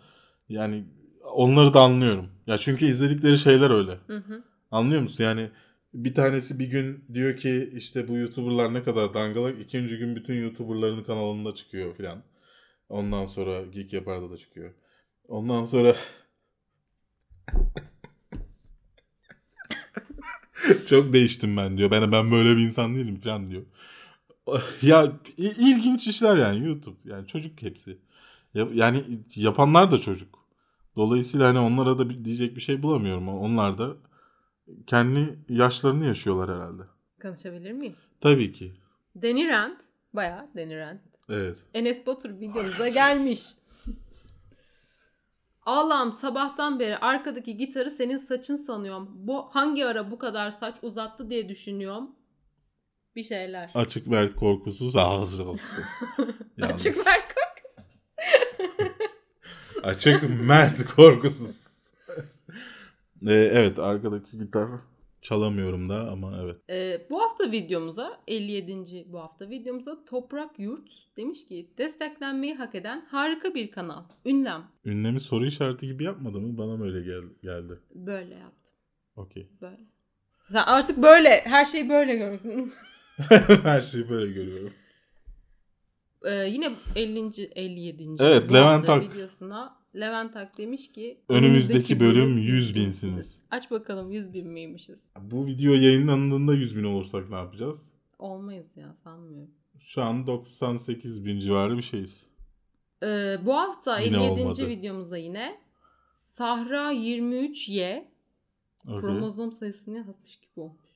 Yani onları da anlıyorum. Ya çünkü izledikleri şeyler öyle. Hı hı. Anlıyor musun? Yani bir tanesi bir gün diyor ki işte bu YouTuber'lar ne kadar dangalak. ikinci gün bütün YouTuber'ların kanalında çıkıyor filan. Ondan sonra Geek Yapar'da da çıkıyor. Ondan sonra çok değiştim ben diyor. Ben ben böyle bir insan değilim filan diyor. ya ilginç işler yani YouTube. Yani çocuk hepsi. Ya- Yani yapanlar da çocuk. Dolayısıyla hani onlara da bir, diyecek bir şey bulamıyorum. Onlar da kendi yaşlarını yaşıyorlar herhalde. Konuşabilir miyim? Tabii ki. Denirent. Bayağı Denirent. Evet. Enes Batur videomuza gelmiş. Allah'ım sabahtan beri arkadaki gitarı senin saçın sanıyorum. Bu hangi ara bu kadar saç uzattı diye düşünüyorum. Bir şeyler. Açık mert korkusuz ağız olsun. Açık ver kork- Açık mert korkusuz. Ee, evet arkadaki gitar çalamıyorum da ama evet. Ee, bu hafta videomuza 57. bu hafta videomuza Toprak Yurt demiş ki desteklenmeyi hak eden harika bir kanal. Ünlem. Ünlemi soru işareti gibi yapmadı mı? Bana mı öyle gel geldi? Böyle yaptım. Okey. Böyle. Sen artık böyle her şeyi böyle gördün. Her şeyi böyle görüyorum. Ee, yine 50. 57. Evet, Levent Ak. videosuna Levent Ak demiş ki Önümüzdeki bölüm 100 binsiniz. Aç bakalım 100 bin miymişiz? Bu video yayınlandığında 100 bin olursak ne yapacağız? Olmayız ya sanmıyorum. Şu an 98 bin civarı bir şeyiz. Ee, bu hafta Yine 57. olmadı. videomuza yine Sahra 23Y Okey. kromozom sayısını yazmış gibi olmuş.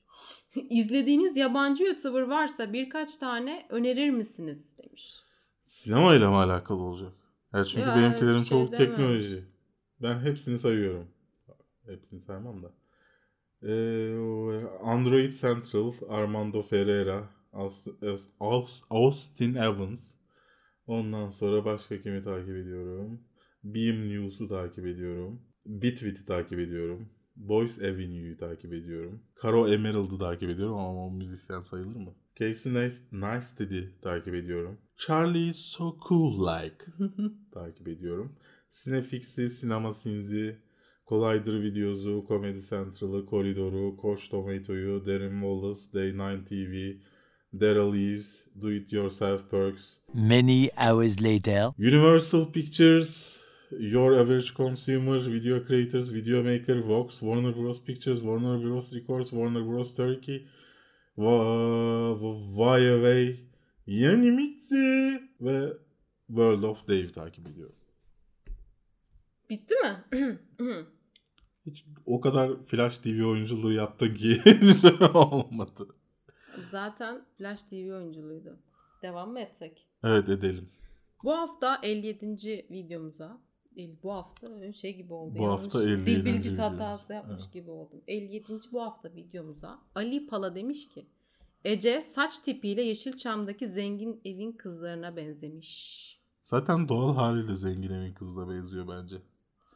İzlediğiniz yabancı YouTuber varsa birkaç tane önerir misiniz demiş. Sinemayla mı alakalı olacak? Ya çünkü Ya, benimkilerin şey çoğu teknoloji. Ben hepsini sayıyorum. Hepsini saymam da. Ee, Android Central, Armando Ferreira, Aus- Aus- Austin Evans. Ondan sonra başka kimi takip ediyorum? Beam News'u takip ediyorum. Bitwit'i takip ediyorum. Boys Avenue'yu takip ediyorum. Caro Emerald'ı takip ediyorum ama o müzisyen sayılır mı? Casey Neistat'i takip ediyorum. Charlie is so cool like takip ediyorum. Cinefix'i, Sinema Sins'i, Collider Videos'u, Comedy Central'ı, Koridor'u, Koç Tomato'yu, Darren Wallace, Day9 TV, Daryl Eves, Do It Yourself Perks, Many hours later. Universal Pictures, Your Average Consumer, Video Creators, Video Maker, Vox, Warner Bros. Pictures, Warner Bros. Records, Warner Bros. Turkey, Viaway, Yanimitsu ve World of Dave takip ediyorum. Bitti mi? Hiç o kadar Flash TV oyunculuğu yaptın ki olmadı. Zaten Flash TV oyunculuğuydu. Devam mı etsek? Evet edelim. Bu hafta 57. videomuza değil, bu hafta şey gibi oldu. Bu yanlış hafta 57. Dil bilgisi hatası yapmış Evet. gibi oldum. 57. bu hafta videomuza Ali Pala demiş ki Ece saç tipiyle Yeşilçam'daki zengin evin kızlarına benzemiş. Zaten doğal haliyle zengin evin kızına benziyor bence.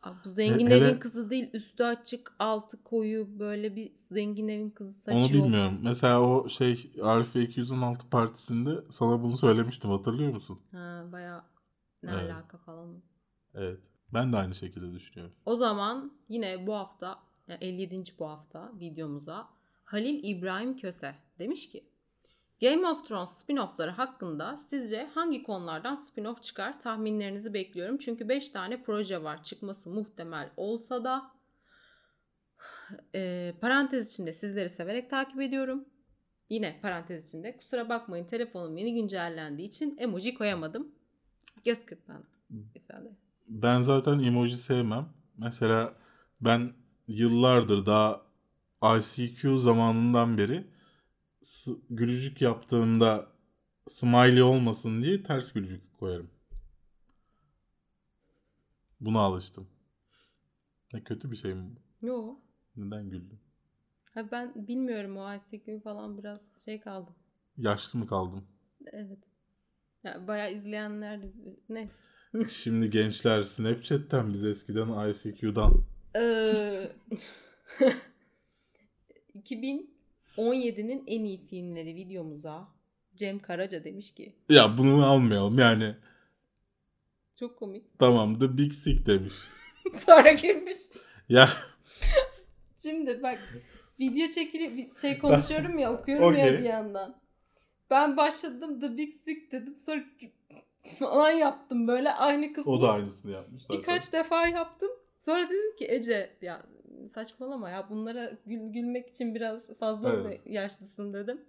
Abi bu zengin He- hele- evin kızı değil üstü açık altı koyu böyle bir zengin evin kızı saçı Onu bilmiyorum. Mesela o şey Arife 216 partisinde sana bunu söylemiştim hatırlıyor musun? Ha baya ne Evet. alaka falan. Evet. Ben de aynı şekilde düşünüyorum. O zaman yine bu hafta yani 57. bu hafta videomuza Halil İbrahim Köse demiş ki Game of Thrones spin-off'ları hakkında sizce hangi konulardan spin-off çıkar tahminlerinizi bekliyorum. Çünkü 5 tane proje var çıkması muhtemel olsa da Eee, parantez içinde sizleri severek takip ediyorum. Yine parantez içinde kusura bakmayın telefonum yeni güncellendiği için emoji koyamadım. Göz kırpman ifade. Ben zaten emoji sevmem. Mesela ben yıllardır daha ICQ zamanından beri gülücük yaptığımda smiley olmasın diye ters gülücük koyarım. Buna alıştım. Ne kötü bir şey mi bu? Yo. Neden güldün? Ha ben bilmiyorum o ICQ falan biraz şey kaldım. Yaşlı mı kaldım? Evet. Ya bayağı izleyenler de- ne? Şimdi gençler Snapchat'ten biz eskiden ICQ'dan. Ee, 2017'nin en iyi filmleri videomuza Cem Karaca demiş ki Ya bunu almayalım yani. çok komik. Tamam The Big Sick demiş. Sonra gülmüş. Ya Şimdi bak video çekili şey konuşuyorum ya okuyorum ya Okey. bir yandan. Ben başladım The Big Sick dedim sonra falan yaptım böyle aynı kısmı. o da aynısını yapmış zaten. Birkaç defa yaptım. Sonra dedim ki Ece ya saçmalama ya bunlara gül, gülmek için biraz fazla mı Evet. yaşlısın dedim.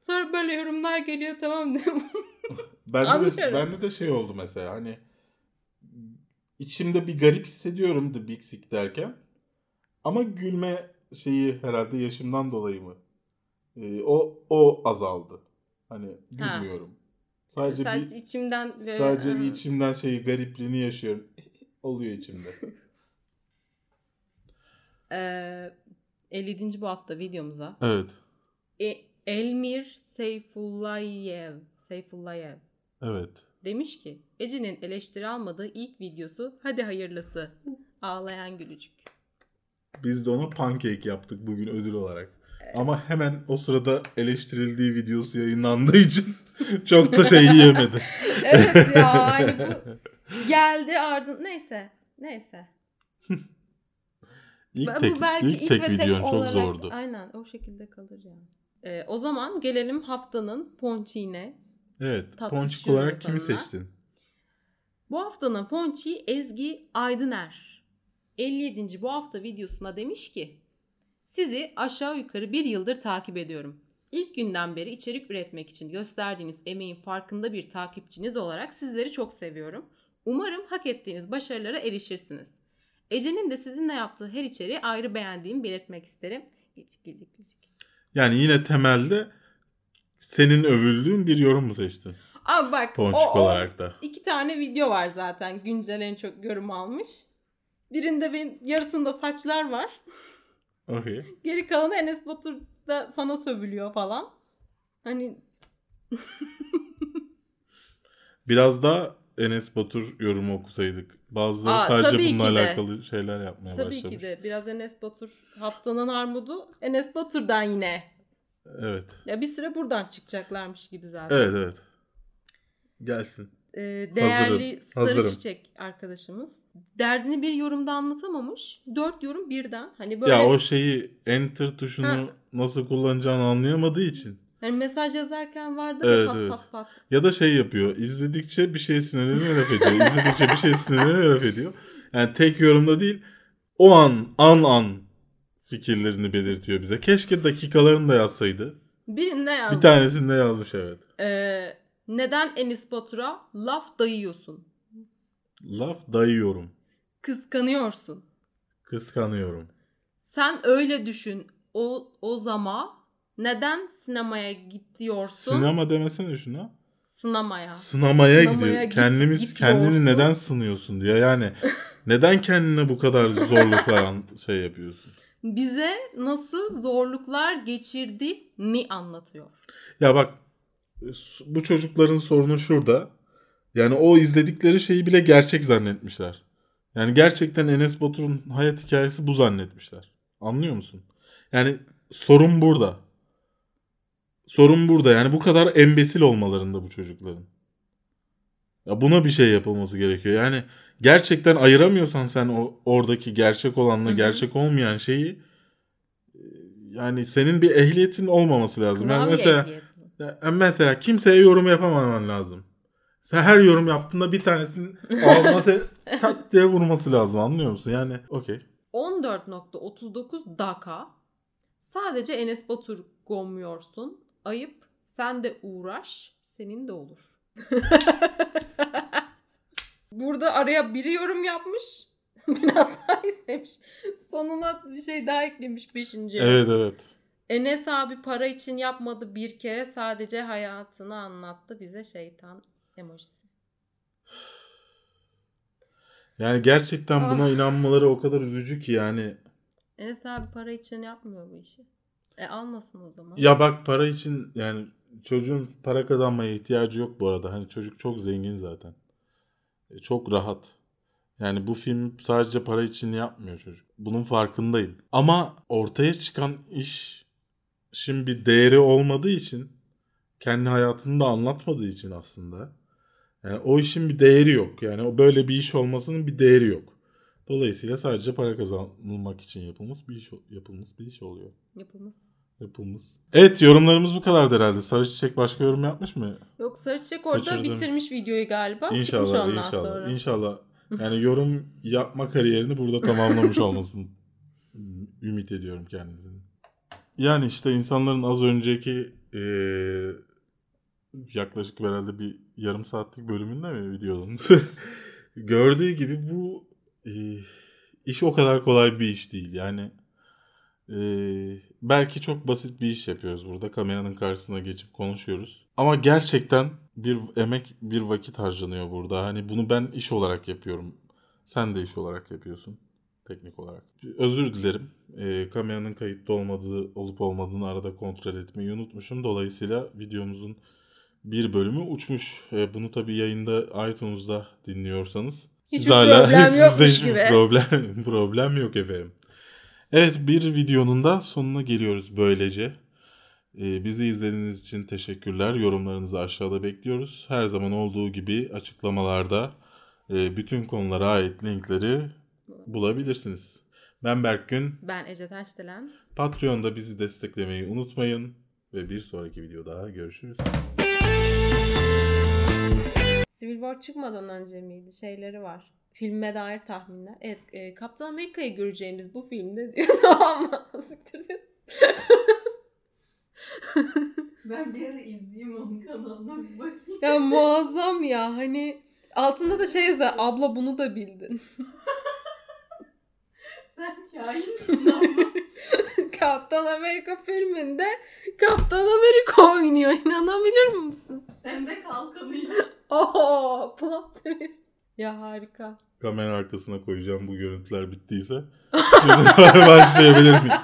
Sonra böyle yorumlar geliyor tamam dedim. Bende de, bende de şey oldu mesela hani içimde bir garip hissediyorum The Big Sick derken ama gülme şeyi herhalde yaşımdan dolayı mı? Ee, o o azaldı. Hani Ha. Sadece, Sadece bir içimden böyle, sadece bir içimden şeyi garipliğini yaşıyorum. Oluyor içimde. Ee, 57. bu hafta videomuza Evet. E- Elmir Seyfullayev Seyfullayev Evet. demiş ki Ece'nin eleştiri almadığı ilk videosu hadi hayırlısı ağlayan gülücük. Biz de ona pancake yaptık bugün ödül olarak. Ama hemen o sırada eleştirildiği videosu yayınlandığı için çok da şey yiyemedi. evet ya hani bu geldi ardın neyse neyse. İlk Bu tek, belki ilk ilk tek ve tek videon çok olarak- zordu. Aynen o şekilde kalır yani. Ee, o zaman gelelim haftanın ponçiğine. Evet. Ponçik olarak kimi tadına. seçtin? Bu haftanın ponçiği Ezgi Aydıner. 57. bu hafta videosuna demiş ki Sizi aşağı yukarı bir yıldır takip ediyorum. İlk günden beri içerik üretmek için gösterdiğiniz emeğin farkında bir takipçiniz olarak sizleri çok seviyorum. Umarım hak ettiğiniz başarılara erişirsiniz. Ece'nin de sizinle yaptığı her içeriği ayrı beğendiğimi belirtmek isterim. Gıcık gıcık gıcık. Yani yine temelde senin övüldüğün bir yorum mu seçtin? Abi bak Ponçik o, o olarak da. iki tane video var zaten güncel en çok yorum almış. Birinde benim yarısında saçlar var. Okey. Geri kalanı Enes Batur da sana sövülüyor falan. Hani Biraz da Enes Batur yorumu okusaydık Bazıları Aa, sadece tabii bununla alakalı şeyler yapmaya Tabii başlamış. ki de biraz Enes Batur haftanın armudu Enes Batur'dan yine. Evet. Ya bir süre buradan çıkacaklarmış gibi zaten. Evet evet. Gelsin. Ee, değerli Hazırım, Sarı hazırım. Çiçek arkadaşımız derdini bir yorumda anlatamamış. Dört yorum birden. Hani böyle Ya o şeyi enter tuşunu Ha. Nasıl kullanacağını anlayamadığı için. hani mesaj yazarken vardır Evet, ya pat evet. pat pat. Ya da şey yapıyor. İzledikçe bir şey sinirleniyor laf ediyor. İzledikçe bir şey sinirleniyor laf ediyor. Yani tek yorumda değil o an an an fikirlerini belirtiyor bize. Keşke dakikalarını da yazsaydı. Birinde yazdı. Bir tanesinde yazmış evet. Ee, neden Enis Batur'a laf dayıyorsun? Laf dayıyorum. Kıskanıyorsun. Kıskanıyorum. Sen öyle düşün. O o zaman neden sinemaya gidiyorsun? Sinema demesene şuna. Sınamaya. Sınamaya, Sınamaya gidiyor. git- Kendimiz gidiyorsun. kendini neden sınıyorsun diyor. Yani neden kendine bu kadar zorluklar şey yapıyorsun? Bize nasıl zorluklar geçirdiğini anlatıyor. Ya bak bu çocukların sorunu şurada. Yani o izledikleri şeyi bile gerçek zannetmişler. Yani gerçekten Enes Batur'un hayat hikayesi bu zannetmişler. Anlıyor musun? Yani sorun burada. Sorun burada. Yani bu kadar embesil olmalarında bu çocukların. Ya buna bir şey yapılması gerekiyor. Yani gerçekten ayıramıyorsan sen o oradaki gerçek olanla gerçek olmayan şeyi e, yani senin bir ehliyetin olmaması lazım. Yani mesela ehliyeti. ya mesela kimseye yorum yapamaman lazım. Sen her yorum yaptığında bir tanesinin ağzına sat diye vurması lazım anlıyor musun? Yani okey. 14.39 dakika. Sadece Enes Batur gommuyorsun. Ayıp. Sen de uğraş. Senin de olur. Burada araya biri yorum yapmış. Biraz daha istemiş. Sonuna bir şey daha eklemiş beşinci. Evet evet. Enes abi para için yapmadı bir kere. Sadece hayatını anlattı bize şeytan emojisi. Yani gerçekten buna Ah. inanmaları o kadar üzücü ki yani. Enes abi para için yapmıyor bu işi. E almasın o zaman. Ya bak para için yani çocuğun para kazanmaya ihtiyacı yok bu arada. Hani çocuk çok zengin zaten. E, Çok rahat. Yani bu film sadece para için yapmıyor çocuk. Bunun farkındayım. Ama ortaya çıkan iş şimdi bir değeri olmadığı için kendi hayatını da anlatmadığı için aslında yani o işin bir değeri yok. Yani o böyle bir iş olmasının bir değeri yok. Dolayısıyla sadece para kazanılmak için yapılmış bir iş yapılmış bir iş oluyor. Yapılmaz. Yapılmış. Evet yorumlarımız bu kadardı herhalde. Sarı Çiçek başka yorum yapmış mı? Yok Sarı Çiçek orada Kaçırdım. bitirmiş videoyu galiba. Çıkmış İnşallah ondan inşallah. sonra. İnşallah. Yani yorum yapma kariyerini burada tamamlamış olmasını ümit ediyorum kendisini. Yani işte insanların az önceki eee, yaklaşık herhalde bir yarım saatlik bölümünde mi videonun gördüğü gibi bu eee, iş o kadar kolay bir iş değil. Yani eee, belki çok basit bir iş yapıyoruz burada. Kameranın karşısına geçip konuşuyoruz. Ama gerçekten bir emek, bir vakit harcanıyor burada. Hani bunu ben iş olarak yapıyorum. Sen de iş olarak yapıyorsun teknik olarak. Özür dilerim. Ee, kameranın kayıtlı olmadığı olup olmadığını arada kontrol etmeyi unutmuşum. Dolayısıyla videomuzun bir bölümü uçmuş. Ee, bunu tabii yayında iTunes'da dinliyorsanız Hiçbir hala problem yokmuş hiçbir gibi. problem problem yok efendim. Evet bir videonun da sonuna geliyoruz böylece. Ee, bizi izlediğiniz için teşekkürler. Yorumlarınızı aşağıda bekliyoruz. Her zaman olduğu gibi açıklamalarda e, bütün konulara ait linkleri bulabilirsiniz. Ben Berkgün. Ben Ece Taşdelen. Patreon'da bizi desteklemeyi unutmayın. Ve bir sonraki videoda görüşürüz. Civil War çıkmadan önce miydi? Şeyleri var. Filme dair tahminler. Evet, e, Kaptan Amerika'yı göreceğimiz bu filmde diyor. Mı? Siktir. Ben bir ara izleyeyim onun kanalına bir bakayım. ya muazzam ya. Hani altında da şey yazıyor. Abla bunu da bildin. Sen kahin misin ama? Kaptan Amerika filminde Kaptan Amerika oynuyor. İnanabilir misin? Hem de kalkanıyla. Oo, plot twist. Ya harika. Kamera arkasına koyacağım bu görüntüler bittiyse. Başlayabilir miyiz?